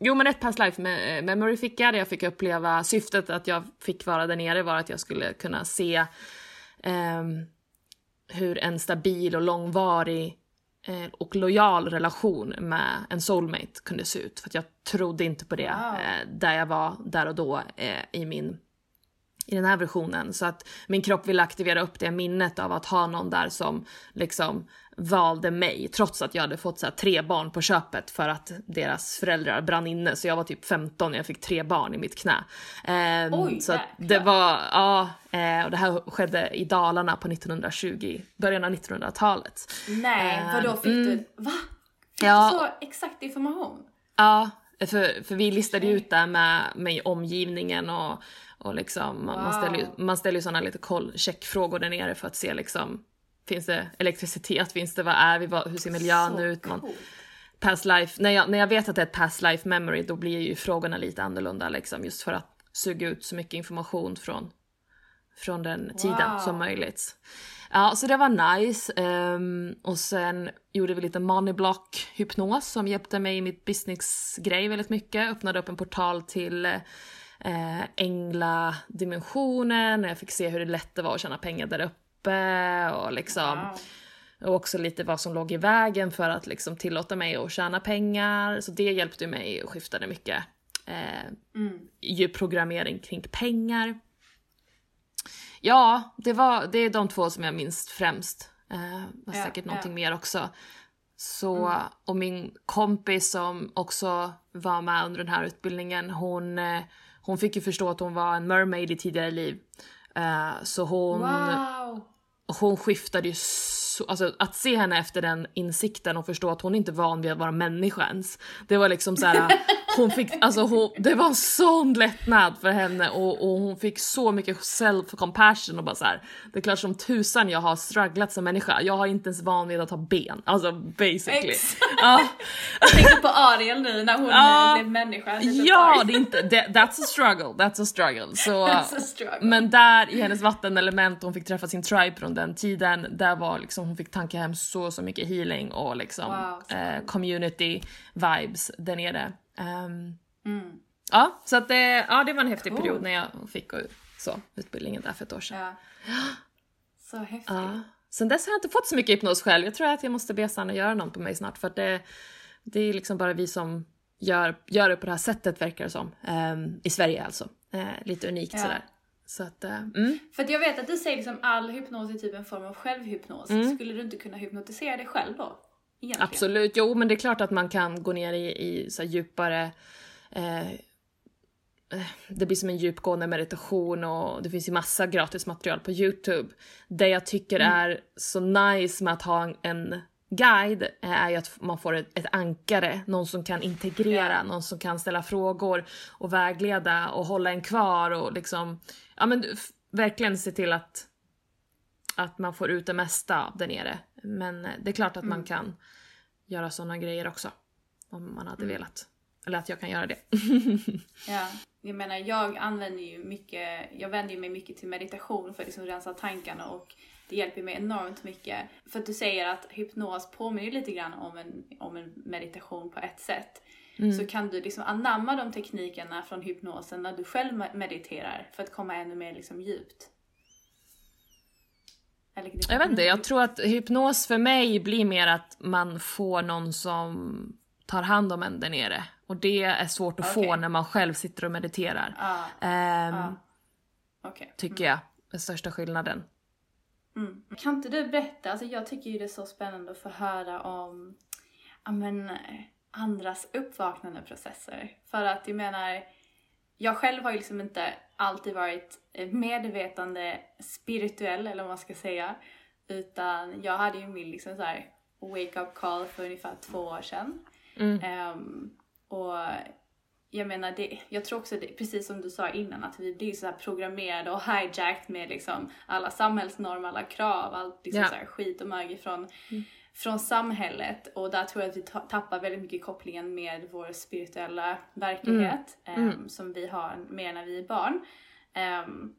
jo men ett past life med, memory fick jag, där jag fick uppleva syftet att jag fick vara där nere var att jag skulle kunna se eh, hur en stabil och långvarig eh, och lojal relation med en soulmate kunde se ut. För jag trodde inte på det wow. eh, där jag var där och då eh, i min i den här versionen. Så att min kropp ville aktivera upp det minnet av att ha någon där som liksom valde mig trots att jag hade fått så tre barn på köpet för att deras föräldrar brann inne. Så jag var typ 15 när jag fick tre barn i mitt knä. Eh, Oj, så det var, ja, eh, och det här skedde i Dalarna på 1920, början av 1900-talet. Nej, eh, vadå fick mm, du, va? Fick ja, du så exakt information? Ja, för, för vi listade ut det med, med omgivningen och och liksom, wow. man, ställer ju, man ställer ju sådana lite koll, checkfrågor där nere för att se liksom, finns det elektricitet, finns det, vad är vi, vad, hur ser miljön Så ut? Man, past life, när jag, när jag vet att det är ett past life memory då blir ju frågorna lite annorlunda liksom just för att suga ut så mycket information från, från den tiden wow. som möjligt. Ja, så det var nice. Um, och sen gjorde vi lite moneyblock hypnos som hjälpte mig i mitt business-grej väldigt mycket. Öppnade upp en portal till eh, ängla-dimensionen och jag fick se hur lätt det var att tjäna pengar där uppe och liksom wow. Och också lite vad som låg i vägen för att liksom tillåta mig att tjäna pengar. Så det hjälpte mig och skiftade mycket eh, mm. programmering kring pengar. Ja, det, var, det är de två som jag minns främst. Eh, var ja, säkert någonting ja. mer också. Så, mm. och min kompis som också var med under den här utbildningen, hon eh, hon fick ju förstå att hon var en mermaid i tidigare liv. Uh, så hon, wow. hon skiftade ju så, alltså att se henne efter den insikten och förstå att hon inte är van vid att vara människa ens. Det var liksom så här, hon fick, alltså hon, det var en sån lättnad för henne och, och hon fick så mycket self compassion och bara så här, det är klart som tusan jag har strugglat som människa. Jag har inte ens van vid att ha ben, alltså basically. ja. Jag tänker på Ariel nu när hon ja. blev människa. Ja, det är inte, that's a struggle, that's a struggle. Så, that's a struggle. Men där i hennes vattenelement, hon fick träffa sin tribe från den tiden, där var liksom hon fick tanka hem så, så mycket healing och liksom wow, eh, community vibes där nere. Um, mm. Ja, så att det, ja, det var en häftig cool. period när jag fick så, utbildningen där för ett år sedan. Ja. Så häftigt. Ja. Sen dess har jag inte fått så mycket hypnos själv. Jag tror att jag måste be Sanna göra någon på mig snart för det, det är liksom bara vi som gör, gör det på det här sättet verkar det som. Um, I Sverige alltså. Uh, lite unikt ja. sådär. Så att, uh, mm. För att jag vet att du säger liksom all hypnos är typ en form av självhypnos. Mm. Skulle du inte kunna hypnotisera dig själv då? Egentligen? Absolut, jo men det är klart att man kan gå ner i, i så djupare eh, eh, det blir som en djupgående meditation och det finns ju massa gratis material på Youtube. Det jag tycker mm. är så nice med att ha en guide är ju att man får ett, ett ankare, någon som kan integrera, yeah. någon som kan ställa frågor och vägleda och hålla en kvar och liksom, ja men verkligen se till att, att man får ut det mesta där nere. Men eh, det är klart att mm. man kan göra sådana grejer också. Om man hade mm. velat. Eller att jag kan göra det. ja, jag menar jag använder ju mycket, jag vänder mig mycket till meditation för att liksom rensa tankarna och det hjälper mig enormt mycket. För att du säger att hypnos påminner lite grann om en, om en meditation på ett sätt. Mm. Så kan du liksom anamma de teknikerna från hypnosen när du själv mediterar för att komma ännu mer liksom djupt. Jag vet inte, jag tror att hypnos för mig blir mer att man får någon som tar hand om en där nere. Och det är svårt att okay. få när man själv sitter och mediterar. Ah. Um, ah. Okay. Tycker mm. jag, den största skillnaden. Mm. Kan inte du berätta, alltså jag tycker ju det är så spännande att få höra om, men, andras uppvaknandeprocesser. För att jag menar, jag själv har ju liksom inte alltid varit medvetande spirituell eller vad man ska säga. Utan jag hade ju min liksom så här wake up call för ungefär två år sedan. Mm. Um, och jag menar, det, jag tror också det, precis som du sa innan, att vi blir så här programmerade och hijacked med liksom alla samhällsnormer, alla krav, allt liksom Ja. så skit och mög från, från samhället. Och där tror jag att vi ta- tappar väldigt mycket kopplingen med vår spirituella verklighet em, som vi har mer när vi är barn. Em,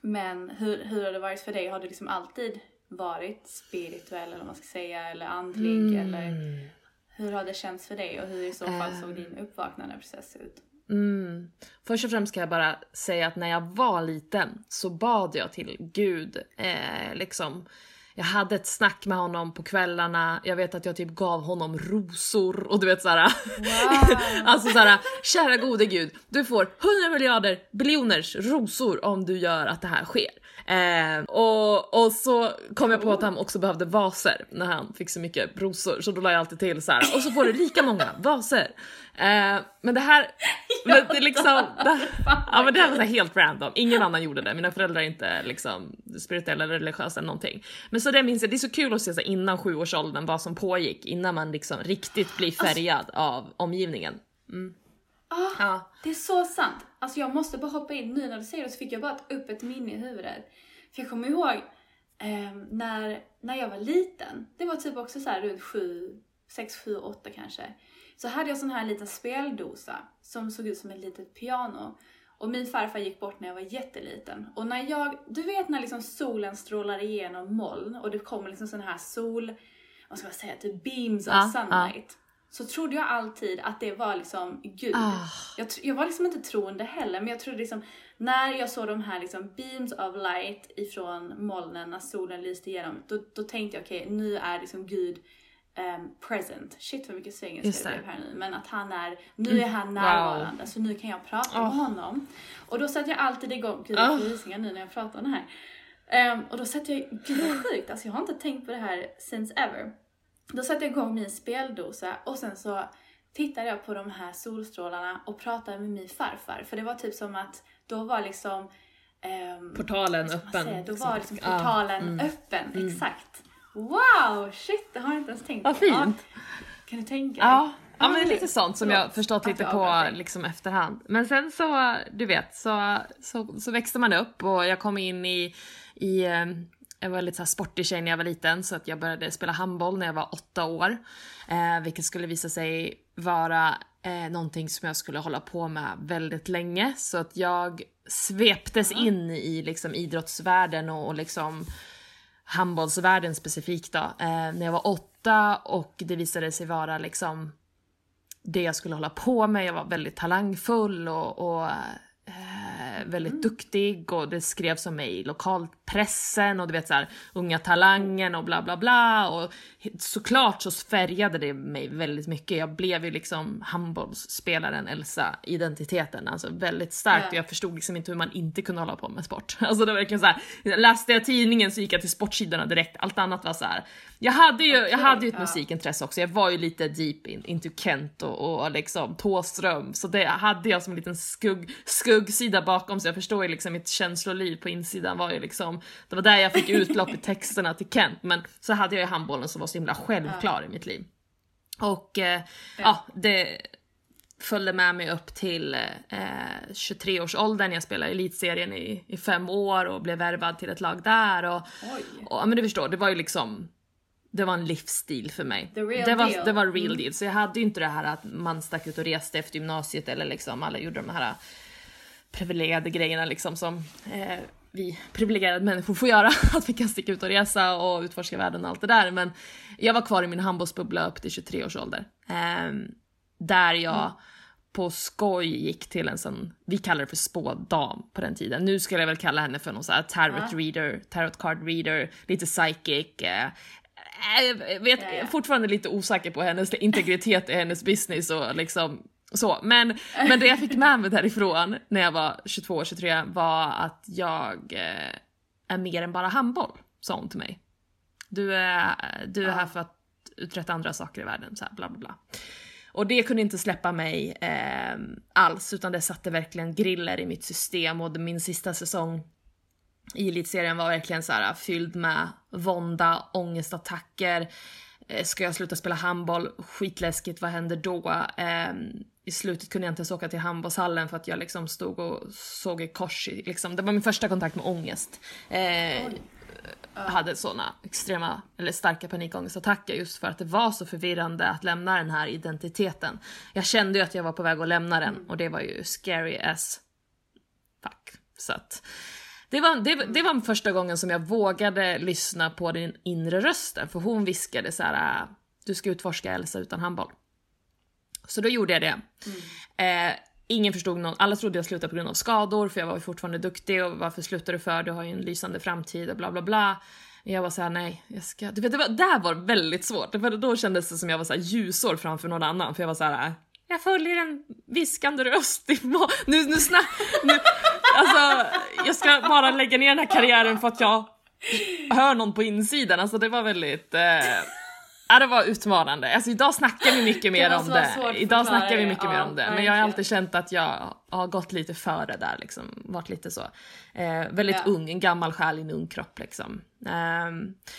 men hur, hur har det varit för dig? Har du liksom alltid varit spirituell eller vad man ska säga, eller andlig? Eller hur har det känts för dig och hur i så fall såg din uppvaknandeprocess ut? Mm. Först och främst kan jag bara säga att när jag var liten så bad jag till Gud. Eh, liksom. Jag hade ett snack med honom på kvällarna, jag vet att jag typ gav honom rosor och du vet såhär. alltså såhär, kära gode gud, du får 100 miljarder biljoners rosor om du gör att det här sker. Eh, och, och så kom jag på att han också behövde vaser när han fick så mycket rosor så då la jag alltid till så här. och så får du lika många vaser. Eh, men det här, men det liksom, det, ja men det här var helt random, ingen annan gjorde det, mina föräldrar är inte liksom spirituella eller religiösa eller någonting. Men så det minns jag, det är så kul att se så innan sjuårsåldern vad som pågick innan man liksom riktigt blir färgad av omgivningen. Ah, Ja. Det är så sant. Alltså jag måste bara hoppa in nu när du säger det så fick jag bara upp ett minne i huvudet. För jag kommer ihåg ehm, när, när jag var liten, det var typ också så här runt 7, 6, 7, 8 kanske. Så hade jag sån här liten speldosa som såg ut som ett litet piano. Och min farfar gick bort när jag var jätteliten. Och när jag, du vet när liksom solen strålar igenom moln och det kommer liksom sån här sol, vad ska man säga, typ beams of Ja, sunlight. Så trodde jag alltid att det var liksom Gud. Ah. Jag, jag var liksom inte troende heller, men jag trodde liksom när jag såg de här liksom beams of light ifrån molnen när solen lyste igenom, då, då tänkte jag okej, nu är liksom Gud ehm, present. Shit vad mycket Just svengelska det blev här nu. Men att han är, nu är han närvarande, så nu kan jag prata med Oh. honom. Och då sätter jag alltid igång, gud jag får Oh. nu när jag pratar om det här. Ehm, och då sätter jag, gud vad sjukt, alltså jag har inte tänkt på det här since ever. Då satte jag igång min speldosa och sen så tittade jag på de här solstrålarna och pratade med min farfar. För det var typ som att då var liksom... ehm, Portalen vad öppen. säga, Då liksom. var liksom Ja, portalen mm. öppen, exakt. Wow, shit, det har jag inte ens tänkt Vad på. Ja, fint. Kan du tänka dig? Ja, ja men lite sånt som jag förstått lite på liksom efterhand. Men sen så, du vet, så, så, så växte man upp och jag kom in i, i eh, jag var lite så här sportig tjej när jag var liten så att jag började spela handboll när jag var åtta år. Eh, vilket skulle visa sig vara eh, någonting som jag skulle hålla på med väldigt länge. Så att jag sveptes in i liksom idrottsvärlden och, och liksom handbollsvärlden specifikt då, eh, när jag var åtta och det visade sig vara liksom det jag skulle hålla på med. Jag var väldigt talangfull och, och eh, väldigt duktig och det skrevs om mig i lokalpressen och du vet så här unga talangen och bla bla bla. Och såklart så färgade det mig väldigt mycket. Jag blev ju liksom handbollsspelaren Elsa identiteten, alltså väldigt starkt. Och jag förstod liksom inte hur man inte kunde hålla på med sport. Alltså det var verkligen så här, läste jag tidningen så gick jag till sportsidorna direkt, allt annat var så här. Jag hade ju, jag hade ju ett musikintresse också, jag var ju lite deep in, into Kent och, och liksom Thåström, så det hade jag som en liten skugg, skuggsida bakom. Så jag förstår ju liksom mitt känsloliv på insidan var ju liksom, det var där jag fick utlopp i texterna till Kent, men så hade jag ju handbollen som var så himla självklar i mitt liv. Och eh, ja, det följde med mig upp till eh, 23-årsåldern. Jag spelade elitserien i, i fem år och blev värvad till ett lag där. Och, och ja, men du förstår, det var ju liksom det var en livsstil för mig. Det, var, deal. det var real deal. Så jag hade ju inte det här att man stack ut och reste efter gymnasiet eller liksom alla gjorde de här privilegierade grejerna liksom som eh, vi privilegierade människor får göra. Att vi kan sticka ut och resa och utforska världen och allt det där. Men jag var kvar i min handbollsbubbla upp till 23 års ålder. Ehm, där jag på skoj gick till en sån, vi kallar det för spådam på den tiden. Nu skulle jag väl kalla henne för någon sån här tarot reader, tarot card reader, lite psychic. Eh, jag vet, jag är fortfarande lite osäker på hennes integritet i hennes business och liksom så. Men, men det jag fick med mig därifrån när jag var 22, 23 var att jag eh, är mer än bara handboll, sa hon till mig. Du är, du är här för att uträtta andra saker i världen, så här bla bla bla. och det kunde inte släppa mig eh, alls utan det satte verkligen griller i mitt system och min sista säsong i elitserien var verkligen så här fylld med vånda, ångestattacker. Eh, ska jag sluta spela handboll? Skitläskigt, vad händer då? Eh, I slutet kunde jag inte ens åka till handbollshallen för att jag liksom stod och såg i kors. Liksom. Det var min första kontakt med ångest. Eh, hade såna extrema eller starka panikångestattacker just för att det var så förvirrande att lämna den här identiteten. Jag kände ju att jag var på väg att lämna den och det var ju scary as fuck. Så att det var, det, det var första gången som jag vågade lyssna på den inre rösten för hon viskade så här: du ska utforska Elsa utan handboll. Så då gjorde jag det. Mm. Eh, ingen förstod någon, alla trodde jag slutade på grund av skador för jag var fortfarande duktig och varför slutar du för? Du har ju en lysande framtid och bla bla bla. Jag var såhär, nej, jag ska... Det, det var, där var väldigt svårt, för då kändes det som jag var såhär ljusår framför någon annan för jag var såhär, jag följer en viskande röst i nu, nu snack, nu, alltså jag ska bara lägga ner den här karriären för att jag hör någon på insidan, alltså det var väldigt eh, Ja det var utmanande. Alltså idag snackar vi mycket mer om det. Idag snackar vi mycket ja, mer om det. Men jag har alltid känt att jag har gått lite före där liksom. Varit lite så. Eh, väldigt ja. ung, en gammal själ i en ung kropp liksom. Eh,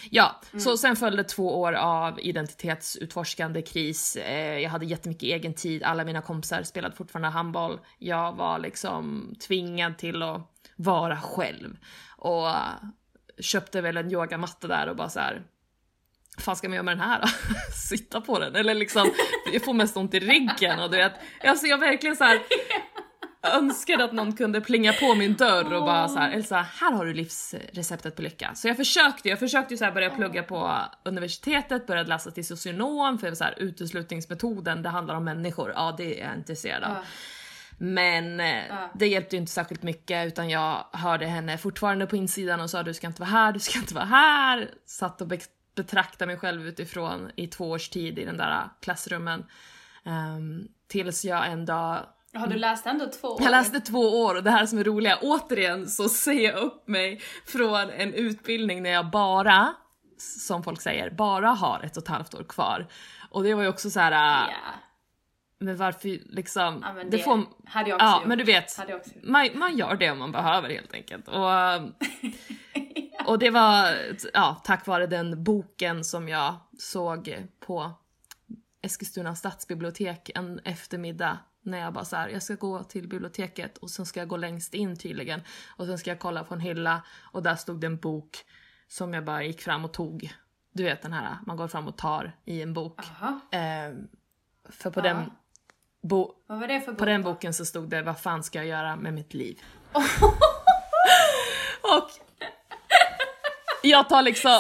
ja, mm. så sen följde två år av identitetsutforskande kris. Eh, jag hade jättemycket egen tid. Alla mina kompisar spelade fortfarande handboll. Jag var liksom tvingad till att vara själv. Och köpte väl en yogamatta där och bara så här fan ska man göra med den här då? Sitta på den? Eller liksom, jag får mest ont i ryggen och du vet, alltså jag verkligen så här önskade att någon kunde plinga på min dörr och bara så här, Elsa, här har du livsreceptet på lycka. Så jag försökte, jag försökte så här börja plugga på universitetet, började läsa till socionom för så här, uteslutningsmetoden, det handlar om människor, ja det är jag intresserad av. Men uh. det hjälpte ju inte särskilt mycket utan jag hörde henne fortfarande på insidan och sa du ska inte vara här, du ska inte vara här. Satt och betrakta mig själv utifrån i två års tid i den där klassrummen. Um, tills jag en dag har du läst ändå två år? Jag läste två år och det här som är roliga, återigen så ser jag upp mig från en utbildning när jag bara, som folk säger, bara har ett och ett halvt år kvar. Och det var ju också så här. Yeah. Men varför liksom... Ja, men det, det får, hade jag också Ja gjort. men du vet, man, man gör det om man behöver helt enkelt. Och Och det var ja, tack vare den boken som jag såg på Eskilstuna stadsbibliotek en eftermiddag när jag bara så här, jag ska gå till biblioteket och sen ska jag gå längst in tydligen och sen ska jag kolla på en hylla och där stod det en bok som jag bara gick fram och tog. Du vet den här, man går fram och tar i en bok. Eh, för på Aha. den bo bok? På den boken så stod det, vad fan ska jag göra med mitt liv? och jag tar liksom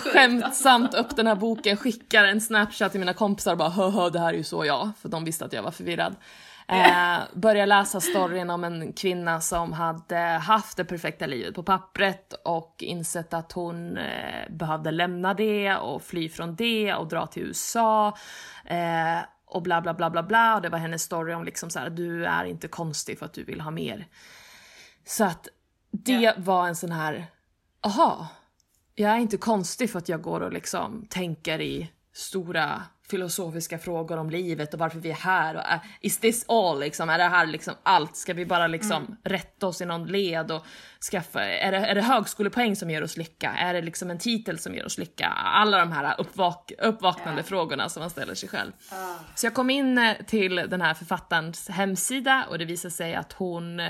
skämtsamt upp den här boken, skickar en snapchat till mina kompisar och bara hö det här är ju så jag, för de visste att jag var förvirrad. Eh, börjar läsa storyn om en kvinna som hade haft det perfekta livet på pappret och insett att hon eh, behövde lämna det och fly från det och dra till USA. Eh, och bla bla bla bla bla och det var hennes story om liksom så här, du är inte konstig för att du vill ha mer. Så att det yeah. var en sån här, aha, jag är inte konstig för att jag går och liksom tänker i stora filosofiska frågor om livet och varför vi är här. Och är, is this all liksom? Är det här liksom allt? Ska vi bara liksom mm. rätta oss i någon led och skaffa, är det, är det högskolepoäng som ger oss lycka? Är det liksom en titel som ger oss lycka? Alla de här uppvak uppvaknande yeah. frågorna som man ställer sig själv. Uh. Så jag kom in eh, till den här författarens hemsida och det visade sig att hon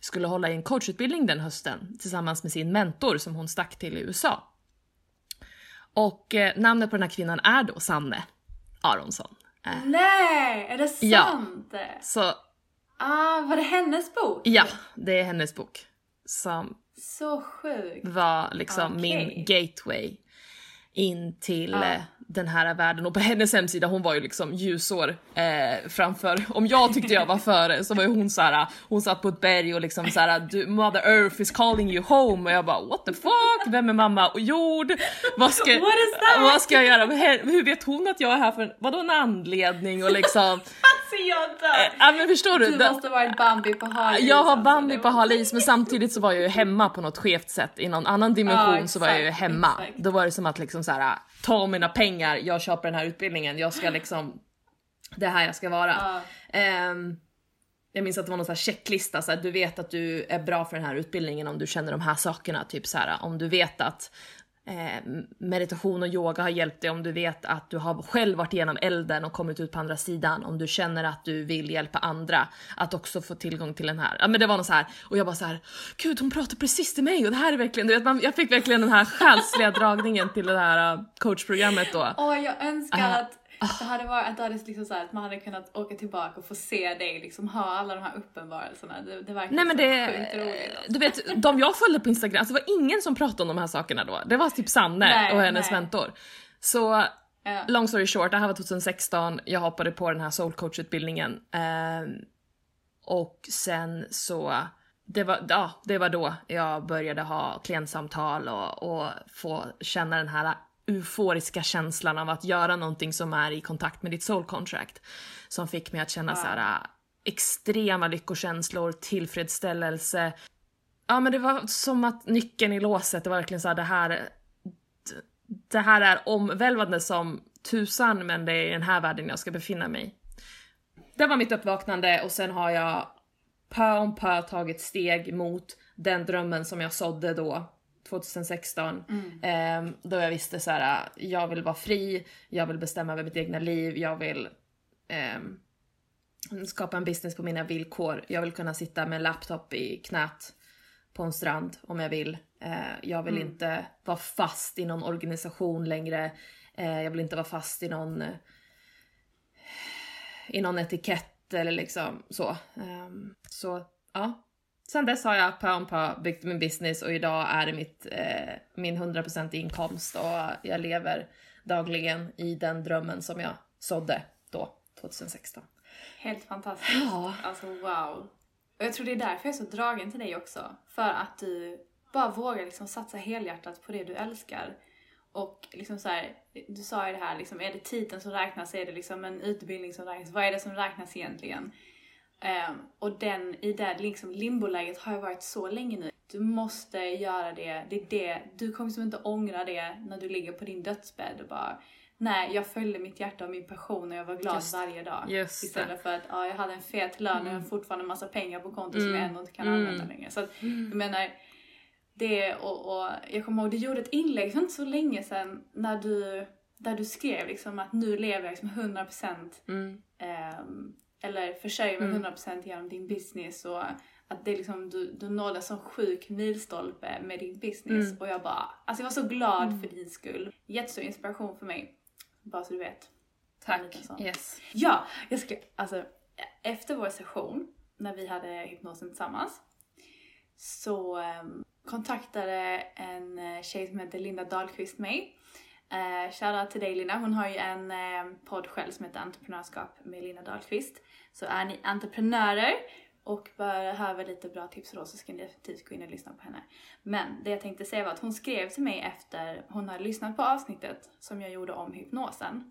skulle hålla i en coachutbildning den hösten tillsammans med sin mentor som hon stack till i USA. Och eh, namnet på den här kvinnan är då Sanne Aronsson. Eh. Nej, är det sant? Ja. Så, ah, var det hennes bok? Ja, det är hennes bok. Som så sjukt. var liksom okay. min gateway in till ah. Den här världen och på hennes hemsida hon var ju liksom ljusår eh, framför. Om jag tyckte jag var före så var ju hon såhär, hon satt på ett berg och liksom såhär Mother Earth is calling you home och jag bara what the fuck, vem är mamma och jord? Vad ska, vad ska jag göra? Hur vet hon att jag är här för vadå en anledning och liksom Alltså jag dör! Eh, ja men förstår du? Du måste varit Bambi på hal Jag har Bambi alltså. på hal is men samtidigt så var jag ju hemma på något skevt sätt i någon annan dimension ja, så var jag ju hemma. Exakt. Då var det som att liksom såhär ta mina pengar, jag köper den här utbildningen, jag ska liksom det är här jag ska vara. Ja. Ehm, jag minns att det var någon sån här checklista, så att du vet att du är bra för den här utbildningen om du känner de här sakerna. Typ så här, om du vet att eh, meditation och yoga har hjälpt dig, om du vet att du har själv varit igenom elden och kommit ut på andra sidan, om du känner att du vill hjälpa andra att också få tillgång till den här. Ja men det var något så här och jag bara så här, gud hon pratar precis till mig och det här är verkligen, du vet, man, jag fick verkligen den här själsliga dragningen till det här uh, coachprogrammet då. Åh, jag önskar Ah. att det hade varit att, det hade liksom så här, att man hade kunnat åka tillbaka och få se dig liksom ha alla de här uppenbarelserna. Det, det verkar Nej men det, sjukt roligt. alltså. du vet, de jag följde på Instagram, alltså det var ingen som pratade om de här sakerna då. Det var typ Sanne Nej, och hennes nej. mentor. Så Ja. long story short, det här var 2016, jag hoppade på den här soul coach utbildningen ehm, och sen så det var, ja, det var då jag började ha klientsamtal och, och få känna den här euforiska känslan av att göra någonting som är i kontakt med ditt soul contract. Som fick mig att känna så här äh, extrema lyckokänslor, tillfredsställelse. Ja men det var som att nyckeln i låset, det var verkligen så här det här det här är omvälvande som tusan men det är i den här världen jag ska befinna mig. Det var mitt uppvaknande och sen har jag pö om pö tagit steg mot den drömmen som jag sådde då 2016. Eh, då jag visste så här, jag vill vara fri, jag vill bestämma över mitt egna liv, jag vill ehm, skapa en business på mina villkor. Jag vill kunna sitta med en laptop i knät på en strand om jag vill. Eh, jag vill inte vara fast i någon organisation längre. Eh, jag vill inte vara fast i någon eh, i någon etikett eller liksom så. Ehm, så ja. Sen dess har jag pö om pö byggt min business och idag är det mitt, eh, min 100% inkomst och jag lever dagligen i den drömmen som jag sådde då, 2016. Helt fantastiskt. Ja. Alltså wow. Och jag tror det är därför jag är så dragen till dig också. För att du bara vågar liksom satsa helhjärtat på det du älskar. Och liksom så här, du sa ju det här, liksom, är det titeln som räknas? Är det liksom en utbildning som räknas? Vad är det som räknas egentligen? Ehm, och den, i det liksom limboläget har jag varit så länge nu. Du måste göra det. Det är det. Du kommer liksom inte ångra det när du ligger på din dödsbädd och bara Nej, jag följde mitt hjärta och min passion och jag var glad Just- varje dag. Istället för att ja, jag hade en fet lön och jag har fortfarande en massa pengar på kontot som Mm. jag ändå inte kan använda längre. Så att, jag menar, det och, och jag kommer ihåg, du gjorde ett inlägg för inte så länge sedan när du, där du skrev liksom att nu lever jag liksom 100% Mm. ehm, eller försörjer mig 100% genom din business och att det liksom, du, du nådde en sån sjuk milstolpe med din business Mm. och jag bara, alltså jag var så glad för din skull. Jättestor inspiration för mig. Bara så du vet. Tack. Yes. Ja, jag ska, alltså efter vår session, när vi hade hypnosen tillsammans, så um, kontaktade en eh, tjej som heter Linda Dahlqvist mig. Uh, Shoutout till dig Lina, hon har ju en eh, podd själv som heter Entreprenörskap med Lina Dahlqvist. Så är ni entreprenörer och behöver lite bra tips och råd så ska ni definitivt gå in och lyssna på henne. Men det jag tänkte säga var att hon skrev till mig efter hon hade lyssnat på avsnittet som jag gjorde om hypnosen.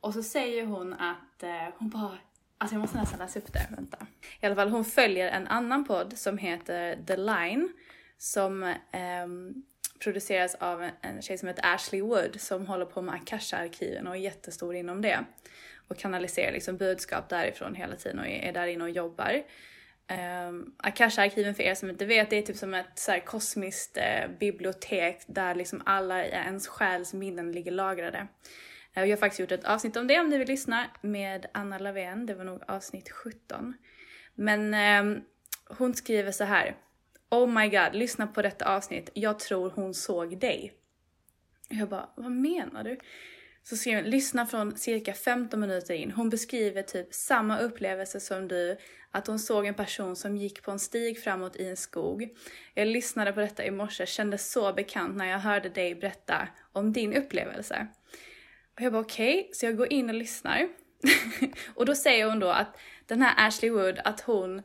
Och så säger hon att eh, hon bara, alltså jag måste nästan läsa upp det, vänta. I alla fall hon följer en annan podd som heter The Line som ehm, produceras av en, tjej som heter Ashley Wood som håller på med Akasha-arkiven och är jättestor inom det. Och kanaliserar liksom budskap därifrån hela tiden och är, där inne och jobbar. Um, Akasha-arkiven för er som inte vet, det är typ som ett så här kosmiskt eh, bibliotek där liksom alla i ens själs minnen ligger lagrade. Eh, jag har faktiskt gjort ett avsnitt om det om ni vill lyssna med Anna Lavén, det var nog avsnitt 17. Men ehm, hon skriver så här. Oh my god, lyssna på detta avsnitt. Jag tror hon såg dig. Jag bara, vad menar du? Så skriver hon, lyssna från cirka 15 minuter in. Hon beskriver typ samma upplevelse som du. Att hon såg en person som gick på en stig framåt i en skog. Jag lyssnade på detta i morse, kände så bekant när jag hörde dig berätta om din upplevelse. Och jag bara okej, så jag går in och lyssnar. och då säger hon då att den här Ashley Wood, att hon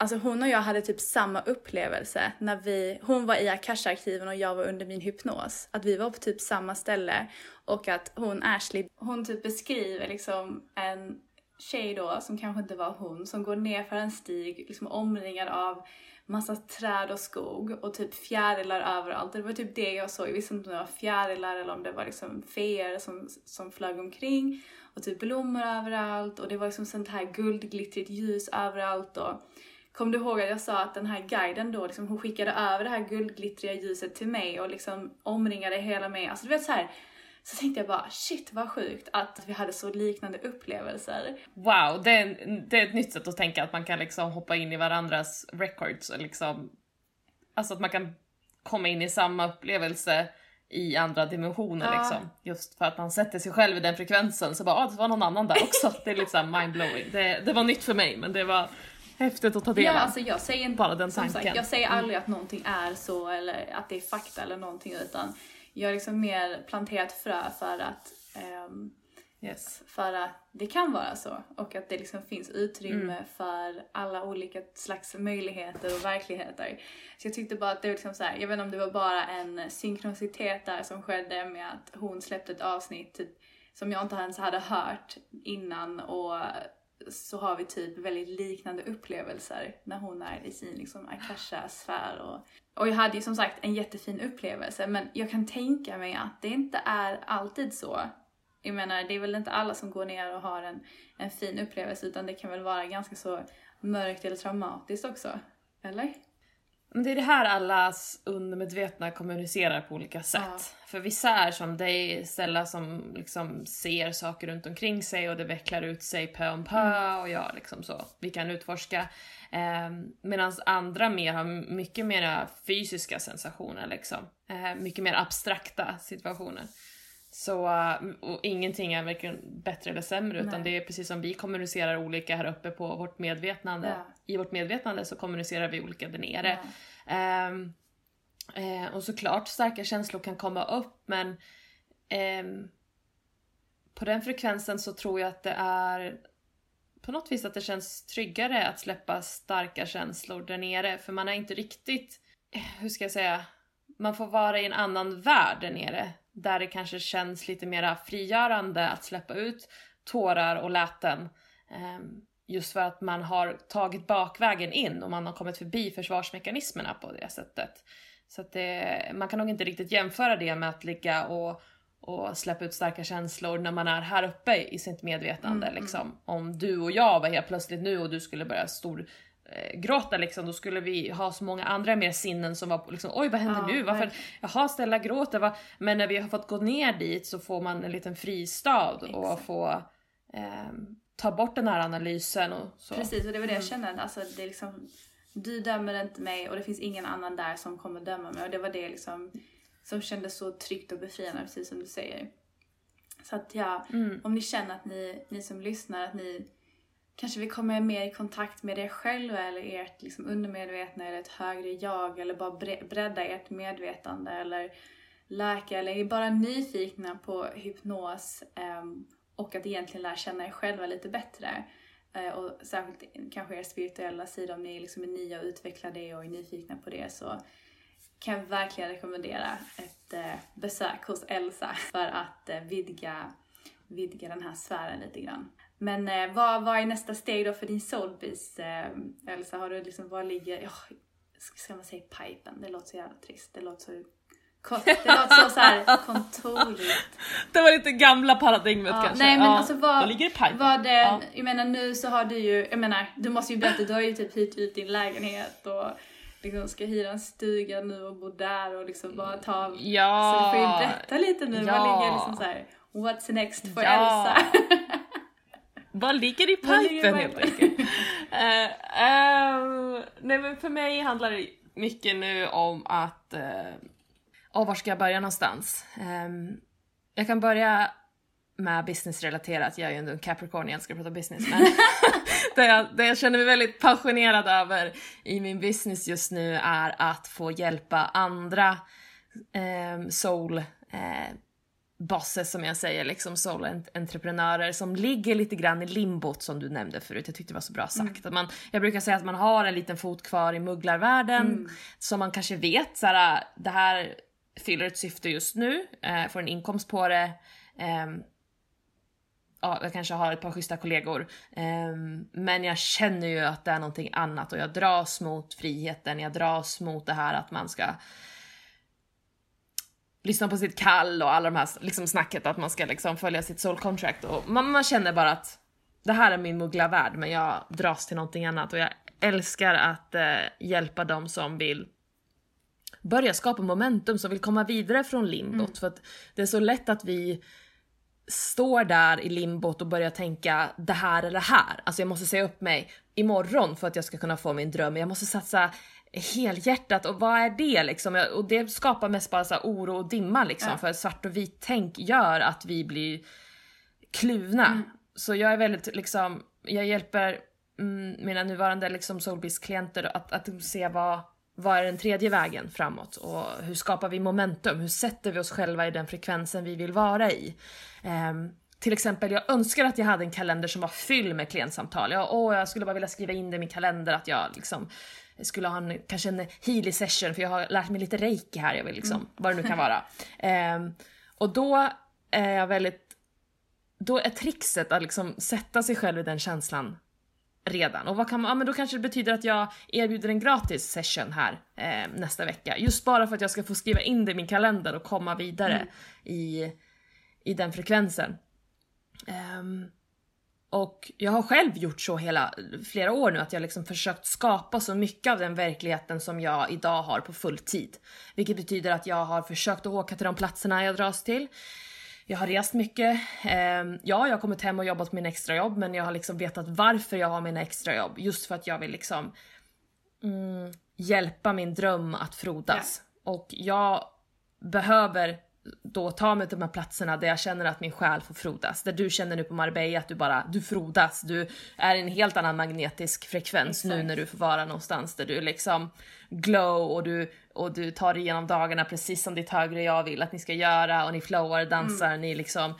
Alltså hon och jag hade typ samma upplevelse när vi, hon var i Akasha-arkiven och jag var under min hypnos. Att vi var på typ samma ställe och att hon Ashley, hon typ beskriver liksom en tjej då som kanske inte var hon som går ner för en stig liksom omringad av massa träd och skog och typ fjärilar överallt. Det var typ det jag såg. Jag visste inte om det var fjärilar eller om det var liksom feer som, som flög omkring. Och och typ blommor överallt och det var liksom sånt här guldglittrigt ljus överallt och Kom du ihåg att jag sa att den här guiden då, liksom, hon skickade över det här guldglittriga ljuset till mig och liksom omringade hela mig. Alltså du vet så här, så tänkte jag bara shit vad sjukt att vi hade så liknande upplevelser. Wow, det är, det är ett nytt sätt att tänka att man kan liksom hoppa in i varandras records och liksom, alltså att man kan komma in i samma upplevelse i andra dimensioner ja. liksom. Just för att man sätter sig själv i den frekvensen så bara, ah, det var någon annan där också. det är liksom mindblowing. Det, det var nytt för mig men det var häftigt att ta del av. Ja, alltså jag säger inte, Bara den tanken. Sagt, jag säger aldrig mm. att någonting är så eller att det är fakta eller någonting utan jag har liksom mer planterat frö för att um, Yes. För att det kan vara så och att det liksom finns utrymme mm. för alla olika slags möjligheter och verkligheter. Så jag tyckte bara att det var liksom så här, jag vet inte om det var bara en synkronicitet där som skedde med att hon släppte ett avsnitt typ, som jag inte ens hade hört innan och så har vi typ väldigt liknande upplevelser när hon är i sin liksom akasha-sfär. Och, och jag hade ju som sagt en jättefin upplevelse men jag kan tänka mig att det inte är alltid så. Jag menar, det är väl inte alla som går ner och har en, en fin upplevelse utan det kan väl vara ganska så mörkt eller traumatiskt också. Eller? Men det är det här allas undermedvetna kommunicerar på olika sätt. Ja. För vissa är som dig, Stella, som liksom ser saker runt omkring sig och det vecklar ut sig pö om pö mm. och ja, liksom så. Vi kan utforska. Eh, Medan andra mer har mycket mer fysiska sensationer liksom. Eh, mycket mer abstrakta situationer. Så, och ingenting är varken bättre eller sämre utan det är precis som vi kommunicerar olika här uppe på vårt medvetande. Ja. I vårt medvetande så kommunicerar vi olika där nere. Ja. Um, uh, och såklart starka känslor kan komma upp men um, på den frekvensen så tror jag att det är på något vis att det känns tryggare att släppa starka känslor där nere för man är inte riktigt, eh, hur ska jag säga, man får vara i en annan värld där nere där det kanske känns lite mer frigörande att släppa ut tårar och läten. Ehm, just för att man har tagit bakvägen in och man har kommit förbi försvarsmekanismerna på det sättet. Så det, man kan nog inte riktigt jämföra det med att ligga och, och släppa ut starka känslor när man är här uppe i sitt medvetande. Mm, mm. liksom. Om du och jag var helt plötsligt nu och du skulle börja stor eh, gråta liksom, då skulle vi ha så många andra mer sinnen som var liksom oj vad händer ja, nu? Varför? Jaha Stella gråter va? Men när vi har fått gå ner dit så får man en liten fristad Exakt. och få eh, ta bort den här analysen och så. Precis och det var det jag mm. kände, alltså det är liksom du dömer inte mig och det finns ingen annan där som kommer döma mig och det var det liksom som kändes så tryggt och befriande precis som du säger. Så att ja, mm. om ni känner att ni, ni som lyssnar att ni kanske vill komma mer i kontakt med er själva eller ert liksom undermedvetna eller ett högre jag eller bara bredda ert medvetande eller läka eller är bara nyfikna på hypnos um, och att egentligen lära känna er själva lite bättre. Uh, och särskilt kanske er spirituella sida om ni liksom är nya och utvecklar det och är nyfikna på det så kan jag verkligen rekommendera ett uh, besök hos Elsa för att uh, vidga, vidga den här sfären lite grann. Men eh, vad, vad är nästa steg då för din soulbeast? Eh, Elsa, har du liksom, vad ligger, oh, ska man säga pipen? Det låter så jävla trist. Det låter så det låter så, så här kontorigt. Det var lite gamla paradigmet ja, kanske. Nej men ja. alltså vad, vad ligger i pipen? Vad det, ja. Jag menar nu så har du ju, jag menar du måste ju berätta, du har ju typ hyrt ut din lägenhet och liksom ska hyra en stuga nu och bo där och liksom bara ta, ja. så du får ju berätta lite nu, ja. vad ligger liksom så här, what's next ja. Elsa? Vad ligger i pipen helt enkelt? uh, uh, nej men för mig handlar det mycket nu om att, uh, oh, var ska jag börja någonstans? Um, jag kan börja med businessrelaterat, jag är ju ändå en Capricorn, jag älskar att prata business, men det, jag, det jag känner mig väldigt passionerad över i min business just nu är att få hjälpa andra um, soul uh, bosses som jag säger, liksom solo-entreprenörer som ligger lite grann i limbot som du nämnde förut. Jag tyckte det var så bra sagt. Mm. Att man, jag brukar säga att man har en liten fot kvar i mugglarvärlden mm. som man kanske vet så här, det här fyller ett syfte just nu, eh, får en inkomst på det. Eh, ja, jag kanske har ett par schyssta kollegor. Eh, men jag känner ju att det är någonting annat och jag dras mot friheten, jag dras mot det här att man ska lyssna på sitt kall och alla de här liksom snacket att man ska liksom följa sitt soul contract och man, man känner bara att det här är min muggla värld men jag dras till någonting annat och jag älskar att eh, hjälpa dem som vill börja skapa momentum, som vill komma vidare från limbot. Mm. För att det är så lätt att vi står där i limbot och börjar tänka det här eller det här. Alltså jag måste säga upp mig imorgon för att jag ska kunna få min dröm. Jag måste satsa helhjärtat och vad är det liksom? Och det skapar mest bara så oro och dimma liksom ja. för svart och vit tänk gör att vi blir kluvna. Mm. Så jag är väldigt liksom, jag hjälper mm, mina nuvarande liksom Soulbiz-klienter att, att se vad, vad är den tredje vägen framåt och hur skapar vi momentum? Hur sätter vi oss själva i den frekvensen vi vill vara i? Um, till exempel, jag önskar att jag hade en kalender som var fylld med klientsamtal. Jag, åh, jag skulle bara vilja skriva in det i min kalender att jag liksom skulle ha en, kanske en healy session för jag har lärt mig lite reiki här, jag vill liksom, mm. vad det nu kan vara. Um, och då är jag väldigt, då är trixet att liksom sätta sig själv i den känslan redan. Och vad kan man, ja men då kanske det betyder att jag erbjuder en gratis session här eh, nästa vecka. Just bara för att jag ska få skriva in det i min kalender och komma vidare mm. i, i den frekvensen. Um, och jag har själv gjort så hela flera år nu att jag liksom försökt skapa så mycket av den verkligheten som jag idag har på fulltid. Vilket betyder att jag har försökt att åka till de platserna jag dras till. Jag har rest mycket. Eh, ja, jag har kommit hem och jobbat min extrajobb men jag har liksom vetat varför jag har mina extrajobb. Just för att jag vill liksom mm, hjälpa min dröm att frodas. Ja. Och jag behöver då ta mig till de här platserna där jag känner att min själ får frodas. Där du känner nu på Marbella att du bara, du frodas. Du är i en helt annan magnetisk frekvens Exakt. nu när du får vara någonstans där du liksom glow och du, och du tar dig igenom dagarna precis som ditt högre jag vill att ni ska göra och ni flowar, dansar, mm. ni liksom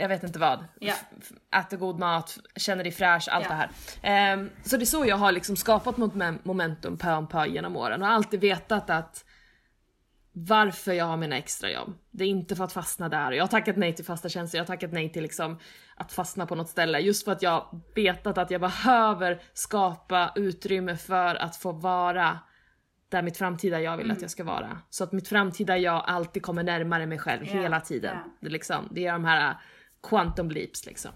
jag vet inte vad. Yeah. Äter god mat, känner dig fräsch, allt yeah. det här. Um, så det är så jag har liksom skapat momentum pö om pö genom åren och alltid vetat att varför jag har mina extrajobb. Det är inte för att fastna där. Jag har tackat nej till fasta tjänster, jag har tackat nej till liksom att fastna på något ställe just för att jag vetat att jag behöver skapa utrymme för att få vara där mitt framtida jag vill mm. att jag ska vara. Så att mitt framtida jag alltid kommer närmare mig själv yeah. hela tiden. Yeah. Det, liksom, det är de här quantum leaps liksom.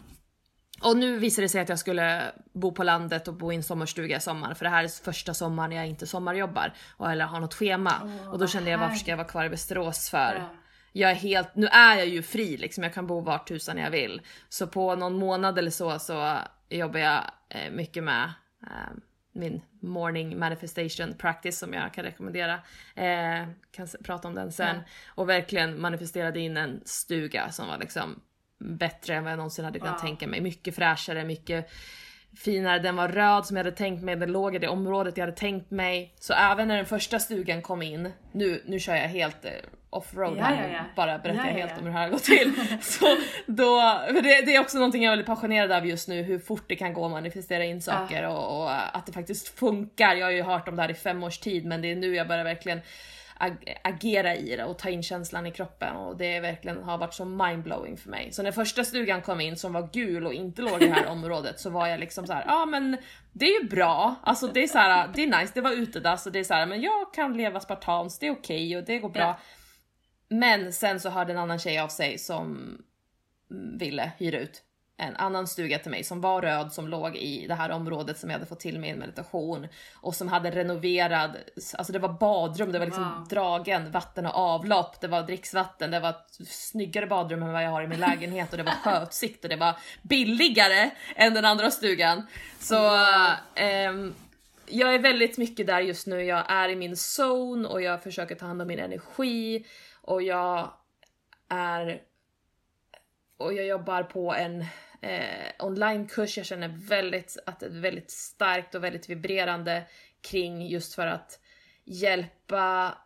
Och nu visade det sig att jag skulle bo på landet och bo i en sommarstuga i sommar för det här är första sommaren jag inte sommarjobbar och eller har något schema. Oh, och då kände jag varför ska jag vara kvar i Västerås för? Ja. Jag är helt, nu är jag ju fri liksom, jag kan bo vart tusan jag vill. Så på någon månad eller så så jobbar jag eh, mycket med eh, min morning manifestation practice som jag kan rekommendera. Eh, kan prata om den sen. Ja. Och verkligen manifesterade in en stuga som var liksom bättre än vad jag någonsin hade kunnat ja. tänka mig. Mycket fräschare, mycket finare. Den var röd som jag hade tänkt mig, den låg i det området jag hade tänkt mig. Så även när den första stugan kom in, nu, nu kör jag helt eh, offroad ja, här, ja, ja. bara berättar jag helt om hur det här har gått till. så då, för det, det, är också någonting jag är väldigt passionerad av just nu, hur fort det kan gå att manifestera in saker och, och, att det faktiskt funkar. Jag har ju hört om det här i fem års tid men det är nu jag börjar verkligen ag agera i det och ta in känslan i kroppen och det verkligen har varit så mindblowing för mig. Så när första stugan kom in som var gul och inte låg i det här området så var jag liksom så här: ja ah, men det är ju bra, alltså det är så här, det är nice, det var utedass och det är så här, men jag kan leva spartanskt, det är okej okay och det går bra. Ja. Men sen så hörde en annan tjej av sig som ville hyra ut en annan stuga till mig som var röd som låg i det här området som jag hade fått till mig i en meditation och som hade renoverad, alltså det var badrum, det var liksom wow. dragen, vatten och avlopp, det var dricksvatten, det var ett snyggare badrum än vad jag har i min lägenhet och det var sjöutsikt och det var billigare än den andra stugan. Så ähm, jag är väldigt mycket där just nu, jag är i min zone och jag försöker ta hand om min energi och jag är och jag jobbar på en eh, onlinekurs. Jag känner väldigt, att det är väldigt starkt och väldigt vibrerande kring just för att hjälpa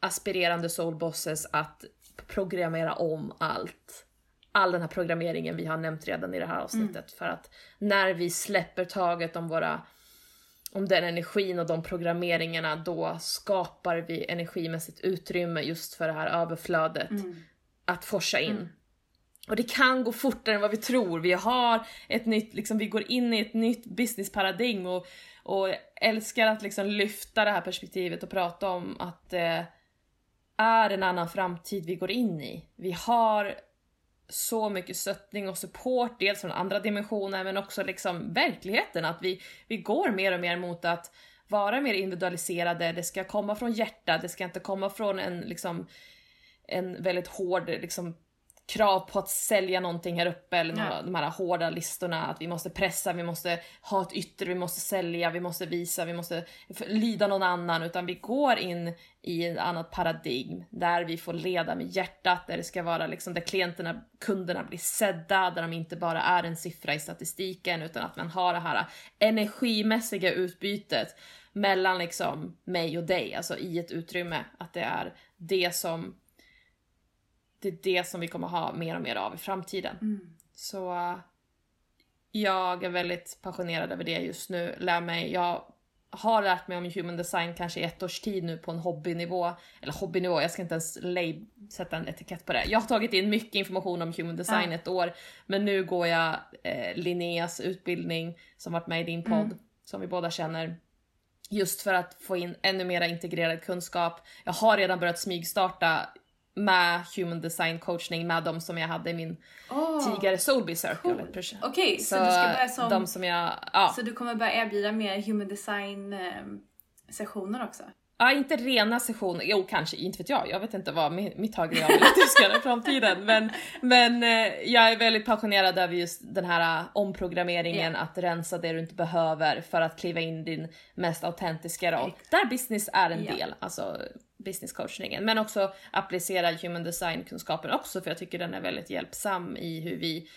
aspirerande soulbosses att programmera om allt. All den här programmeringen vi har nämnt redan i det här avsnittet. Mm. För att när vi släpper taget om våra om den energin och de programmeringarna då skapar vi energimässigt utrymme just för det här överflödet mm. att forsa in. Mm. Och det kan gå fortare än vad vi tror. Vi har ett nytt, liksom, vi går in i ett nytt businessparadigm och, och älskar att liksom lyfta det här perspektivet och prata om att eh, är en annan framtid vi går in i. Vi har så mycket stöttning och support, dels från andra dimensioner men också liksom verkligheten. Att vi, vi går mer och mer mot att vara mer individualiserade, det ska komma från hjärtat, det ska inte komma från en liksom en väldigt hård liksom krav på att sälja någonting här uppe eller några, de här hårda listorna att vi måste pressa, vi måste ha ett yttre, vi måste sälja, vi måste visa, vi måste lyda någon annan utan vi går in i ett annat paradigm där vi får leda med hjärtat, där det ska vara liksom där klienterna, kunderna blir sedda, där de inte bara är en siffra i statistiken utan att man har det här energimässiga utbytet mellan liksom mig och dig, alltså i ett utrymme, att det är det som det är det som vi kommer ha mer och mer av i framtiden. Mm. Så jag är väldigt passionerad över det just nu. Lär mig, jag har lärt mig om human design kanske i ett års tid nu på en hobbynivå. Eller hobbynivå, jag ska inte ens lay, sätta en etikett på det. Jag har tagit in mycket information om human design mm. ett år, men nu går jag eh, Linneas utbildning som varit med i din podd, mm. som vi båda känner. Just för att få in ännu mer integrerad kunskap. Jag har redan börjat smygstarta med human design coachning med de som jag hade i min oh, tidigare Soulby Circle. Cool. Okej, okay, så, så, du ska börja som... De som jag, ja. Så du kommer börja erbjuda mer human design eh, sessioner också? Ja, inte rena sessioner. Jo, kanske. Inte vet jag. Jag vet inte vad mitt högre jag vill att du ska göra i framtiden. Men, men eh, jag är väldigt passionerad över just den här eh, omprogrammeringen, yeah. att rensa det du inte behöver för att kliva in din mest autentiska roll. Där business är en yeah. del, alltså business coachningen. Men också applicera human design kunskapen också för jag tycker den är väldigt hjälpsam i hur vi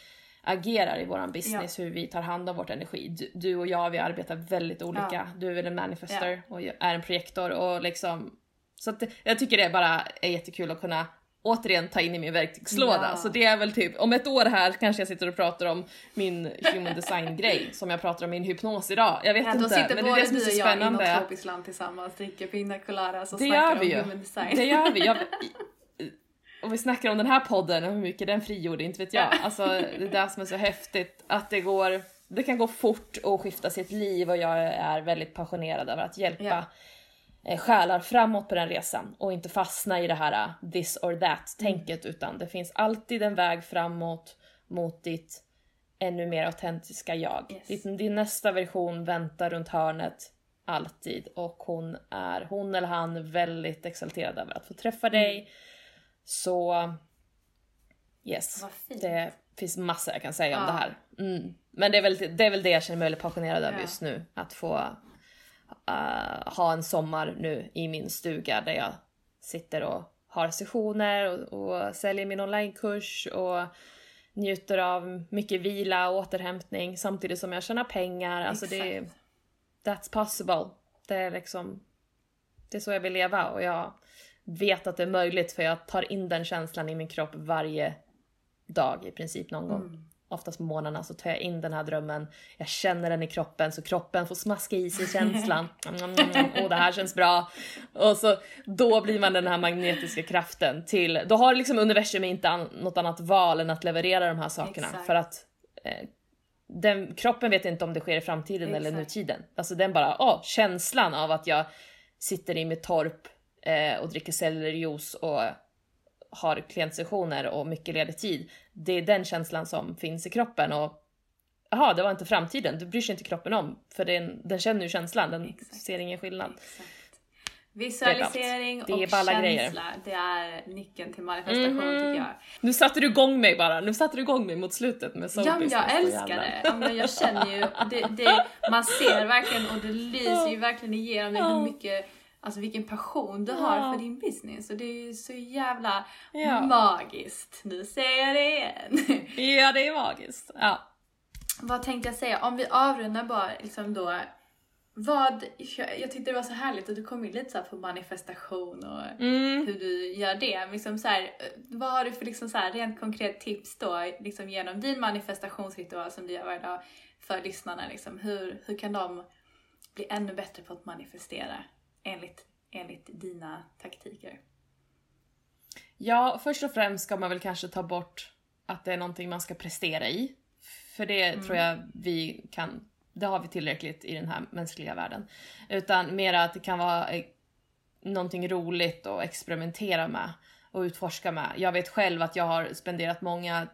agerar i våran business, ja. hur vi tar hand om vårt energi. Du, du, och jag, vi arbetar väldigt olika. Ja. Du är väl en manifester ja. och jag är en projektor och liksom så att jag tycker det bara är jättekul att kunna återigen ta in i min verktygslåda. Ja. Så det är väl typ, om ett år här kanske jag sitter och pratar om min human design grej som jag pratar om min hypnos idag. Jag vet ja, inte, men det är det som är så spännande. Då sitter både du och jag i något tillsammans, dricker pina coladas och det snackar om ju. human design. Det gör vi. Jag, om vi snackar om den här podden och hur mycket den frigjorde, inte vet jag. Alltså det är det som är så häftigt, att det går, det kan gå fort och skifta sitt liv och jag är väldigt passionerad över att hjälpa ja. Eh, själar framåt på den resan och inte fastna i det här uh, this or that tänket mm. utan det finns alltid en väg framåt mot ditt ännu mer autentiska jag. Yes. Din, din nästa version väntar runt hörnet alltid och hon är, hon eller han, väldigt exalterad över att få träffa dig. Mm. Så yes, det finns massor jag kan säga ja. om det här. Mm. Men det är, väl, det är väl det jag känner mig väldigt passionerad över ja. just nu. Att få uh, ha en sommar nu i min stuga där jag sitter och har sessioner och, och säljer min onlinekurs och njuter av mycket vila och återhämtning samtidigt som jag tjänar pengar. Alltså det That's possible. Det är liksom det är så jag vill leva och jag vet att det är möjligt för jag tar in den känslan i min kropp varje dag i princip någon gång. Mm. Oftast på morgnarna så tar jag in den här drömmen, jag känner den i kroppen så kroppen får smaska i sig känslan. Och det här känns bra. Och så då blir man den här magnetiska kraften till, då har liksom universum inte an, något annat val än att leverera de här sakerna Exakt. för att eh, den, kroppen vet inte om det sker i framtiden Exakt. eller nutiden. Alltså den bara, åh, känslan av att jag sitter i mitt torp eh, och dricker sellerijuice och har klientsessioner och mycket ledig tid. Det är den känslan som finns i kroppen och jaha, det var inte framtiden. Du bryr sig inte kroppen om för den, den känner ju känslan, den Exakt. ser ingen skillnad. Exakt. Visualisering det är och känsla, grejer. det är nyckeln till manifestation mm tycker jag. Nu satte du igång mig bara, nu satte du igång mig mot slutet med Ja men jag älskar det, ja, men jag känner ju, det, det, man ser verkligen och det lyser ju verkligen igenom det hur mycket Alltså vilken passion du ja. har för din business och det är ju så jävla ja. magiskt. Nu säger jag det igen. Ja, det är magiskt. Ja. Vad tänkte jag säga? Om vi avrundar bara liksom då. Vad, jag tyckte det var så härligt att du kom in lite så på manifestation och mm. hur du gör det. Liksom så här, vad har du för liksom så här, rent konkret tips då liksom genom din manifestationsritual som du gör varje dag för lyssnarna? Liksom? Hur, hur kan de bli ännu bättre på att manifestera? Enligt, enligt dina taktiker? Ja, först och främst ska man väl kanske ta bort att det är någonting man ska prestera i. För det mm. tror jag vi kan, det har vi tillräckligt i den här mänskliga världen. Utan mer att det kan vara någonting roligt att experimentera med och utforska med. Jag vet själv att jag har spenderat många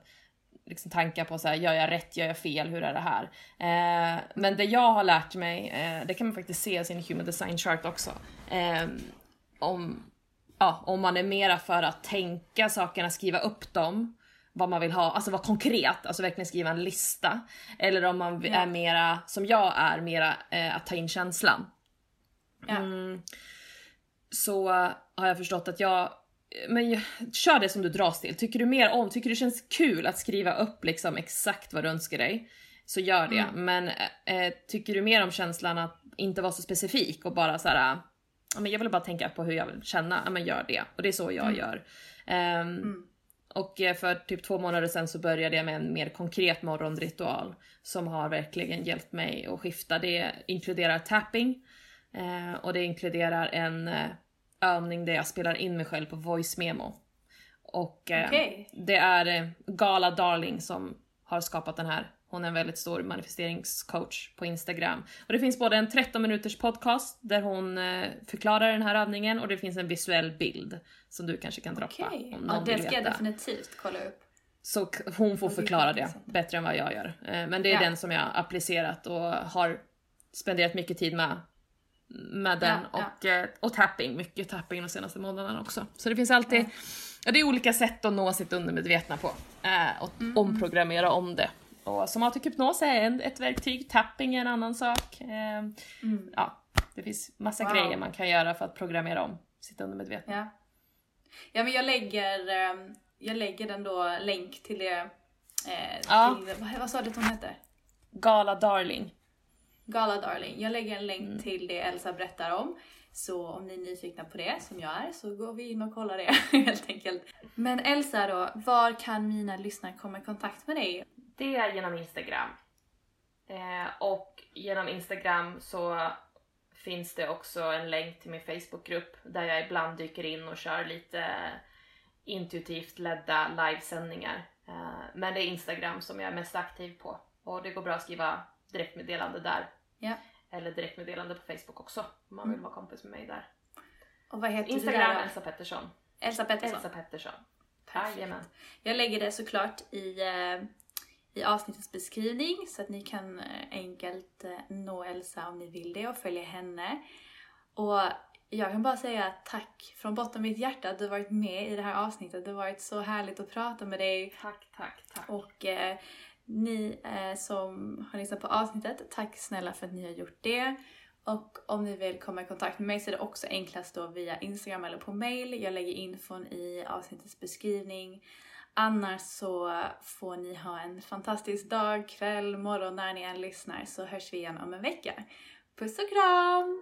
liksom, tankar på så här, gör jag rätt, gör jag fel, hur är det här? Eh, men det jag har lärt mig, eh, det kan man faktiskt se i sin human design chart också, eh, om, ja, om man är mera för att tänka sakerna, skriva upp dem, vad man vill ha, alltså vara konkret, alltså verkligen skriva en lista. Eller om man ja. är mera, som jag är, mera eh, att ta in känslan. Ja. Mm, så har jag förstått att jag men kör det som du dras till. Tycker du mer om, tycker du känns kul att skriva upp liksom exakt vad du önskar dig, så gör det. Mm. Men eh, tycker du mer om känslan att inte vara så specifik och bara så här, men jag vill bara tänka på hur jag vill känna, men gör det. Och det är så jag mm. gör. Um, mm. Och eh, för typ två månader sedan så började jag med en mer konkret morgonritual som har verkligen hjälpt mig att skifta. Det inkluderar tapping eh, och det inkluderar en eh, övning där jag spelar in mig själv på voice memo. Och eh, okay. det är eh, Gala Darling som har skapat den här. Hon är en väldigt stor manifesteringscoach på Instagram. Och det finns både en 13 minuters podcast där hon eh, förklarar den här övningen och det finns en visuell bild som du kanske kan droppa. Okay. Om någon ja, det ska jag definitivt kolla upp. Så hon får förklara det bättre än vad jag gör. Men det är ja. den som jag applicerat och har spenderat mycket tid med med den ja, och, ja. Eh, och tapping, mycket tapping de senaste månaderna också. Så det finns alltid, ja. det är olika sätt att nå sitt undermedvetna på eh, och mm. omprogrammera om det. Och somatic hypnos är en, ett verktyg, tapping är en annan sak. Eh, mm. Ja, det finns massa wow. grejer man kan göra för att programmera om sitt undermedvetna. Ja, ja men jag lägger, ehm, jag lägger den då länk till det, eh, till, vad, vad sa du att hon hette? Gala Darling. Gala Darling. Jag lägger en länk mm. till det Elsa berättar om. Så om ni är nyfikna på det, som jag är, så går vi in och kollar det helt enkelt. Men Elsa då, var kan mina lyssnare komma i kontakt med dig? Det är genom Instagram. Eh, och genom Instagram så finns det också en länk till min Facebookgrupp där jag ibland dyker in och kör lite intuitivt ledda livesändningar. Eh, men det är Instagram som jag är mest aktiv på och det går bra att skriva direktmeddelande där. Ja. Eller direktmeddelande på Facebook också om man vill mm. vara kompis med mig där. Och vad heter Instagram du där Elsa Pettersson. Elsa Pettersson? Elsa Pettersson. Jajamän. Jag lägger det såklart i, eh, i avsnittets beskrivning så att ni kan eh, enkelt eh, nå Elsa om ni vill det och följa henne. Och jag kan bara säga tack från botten av mitt hjärta att du varit med i det här avsnittet. Det har varit så härligt att prata med dig. Tack, tack, tack. Och eh, ni eh, som har lyssnat på avsnittet, tack snälla för att ni har gjort det. Och om ni vill komma i kontakt med mig så är det också enklast då via Instagram eller på mail. Jag lägger infon i avsnittets beskrivning. Annars så får ni ha en fantastisk dag, kväll, morgon när ni än lyssnar så hörs vi igen om en vecka. Puss och kram!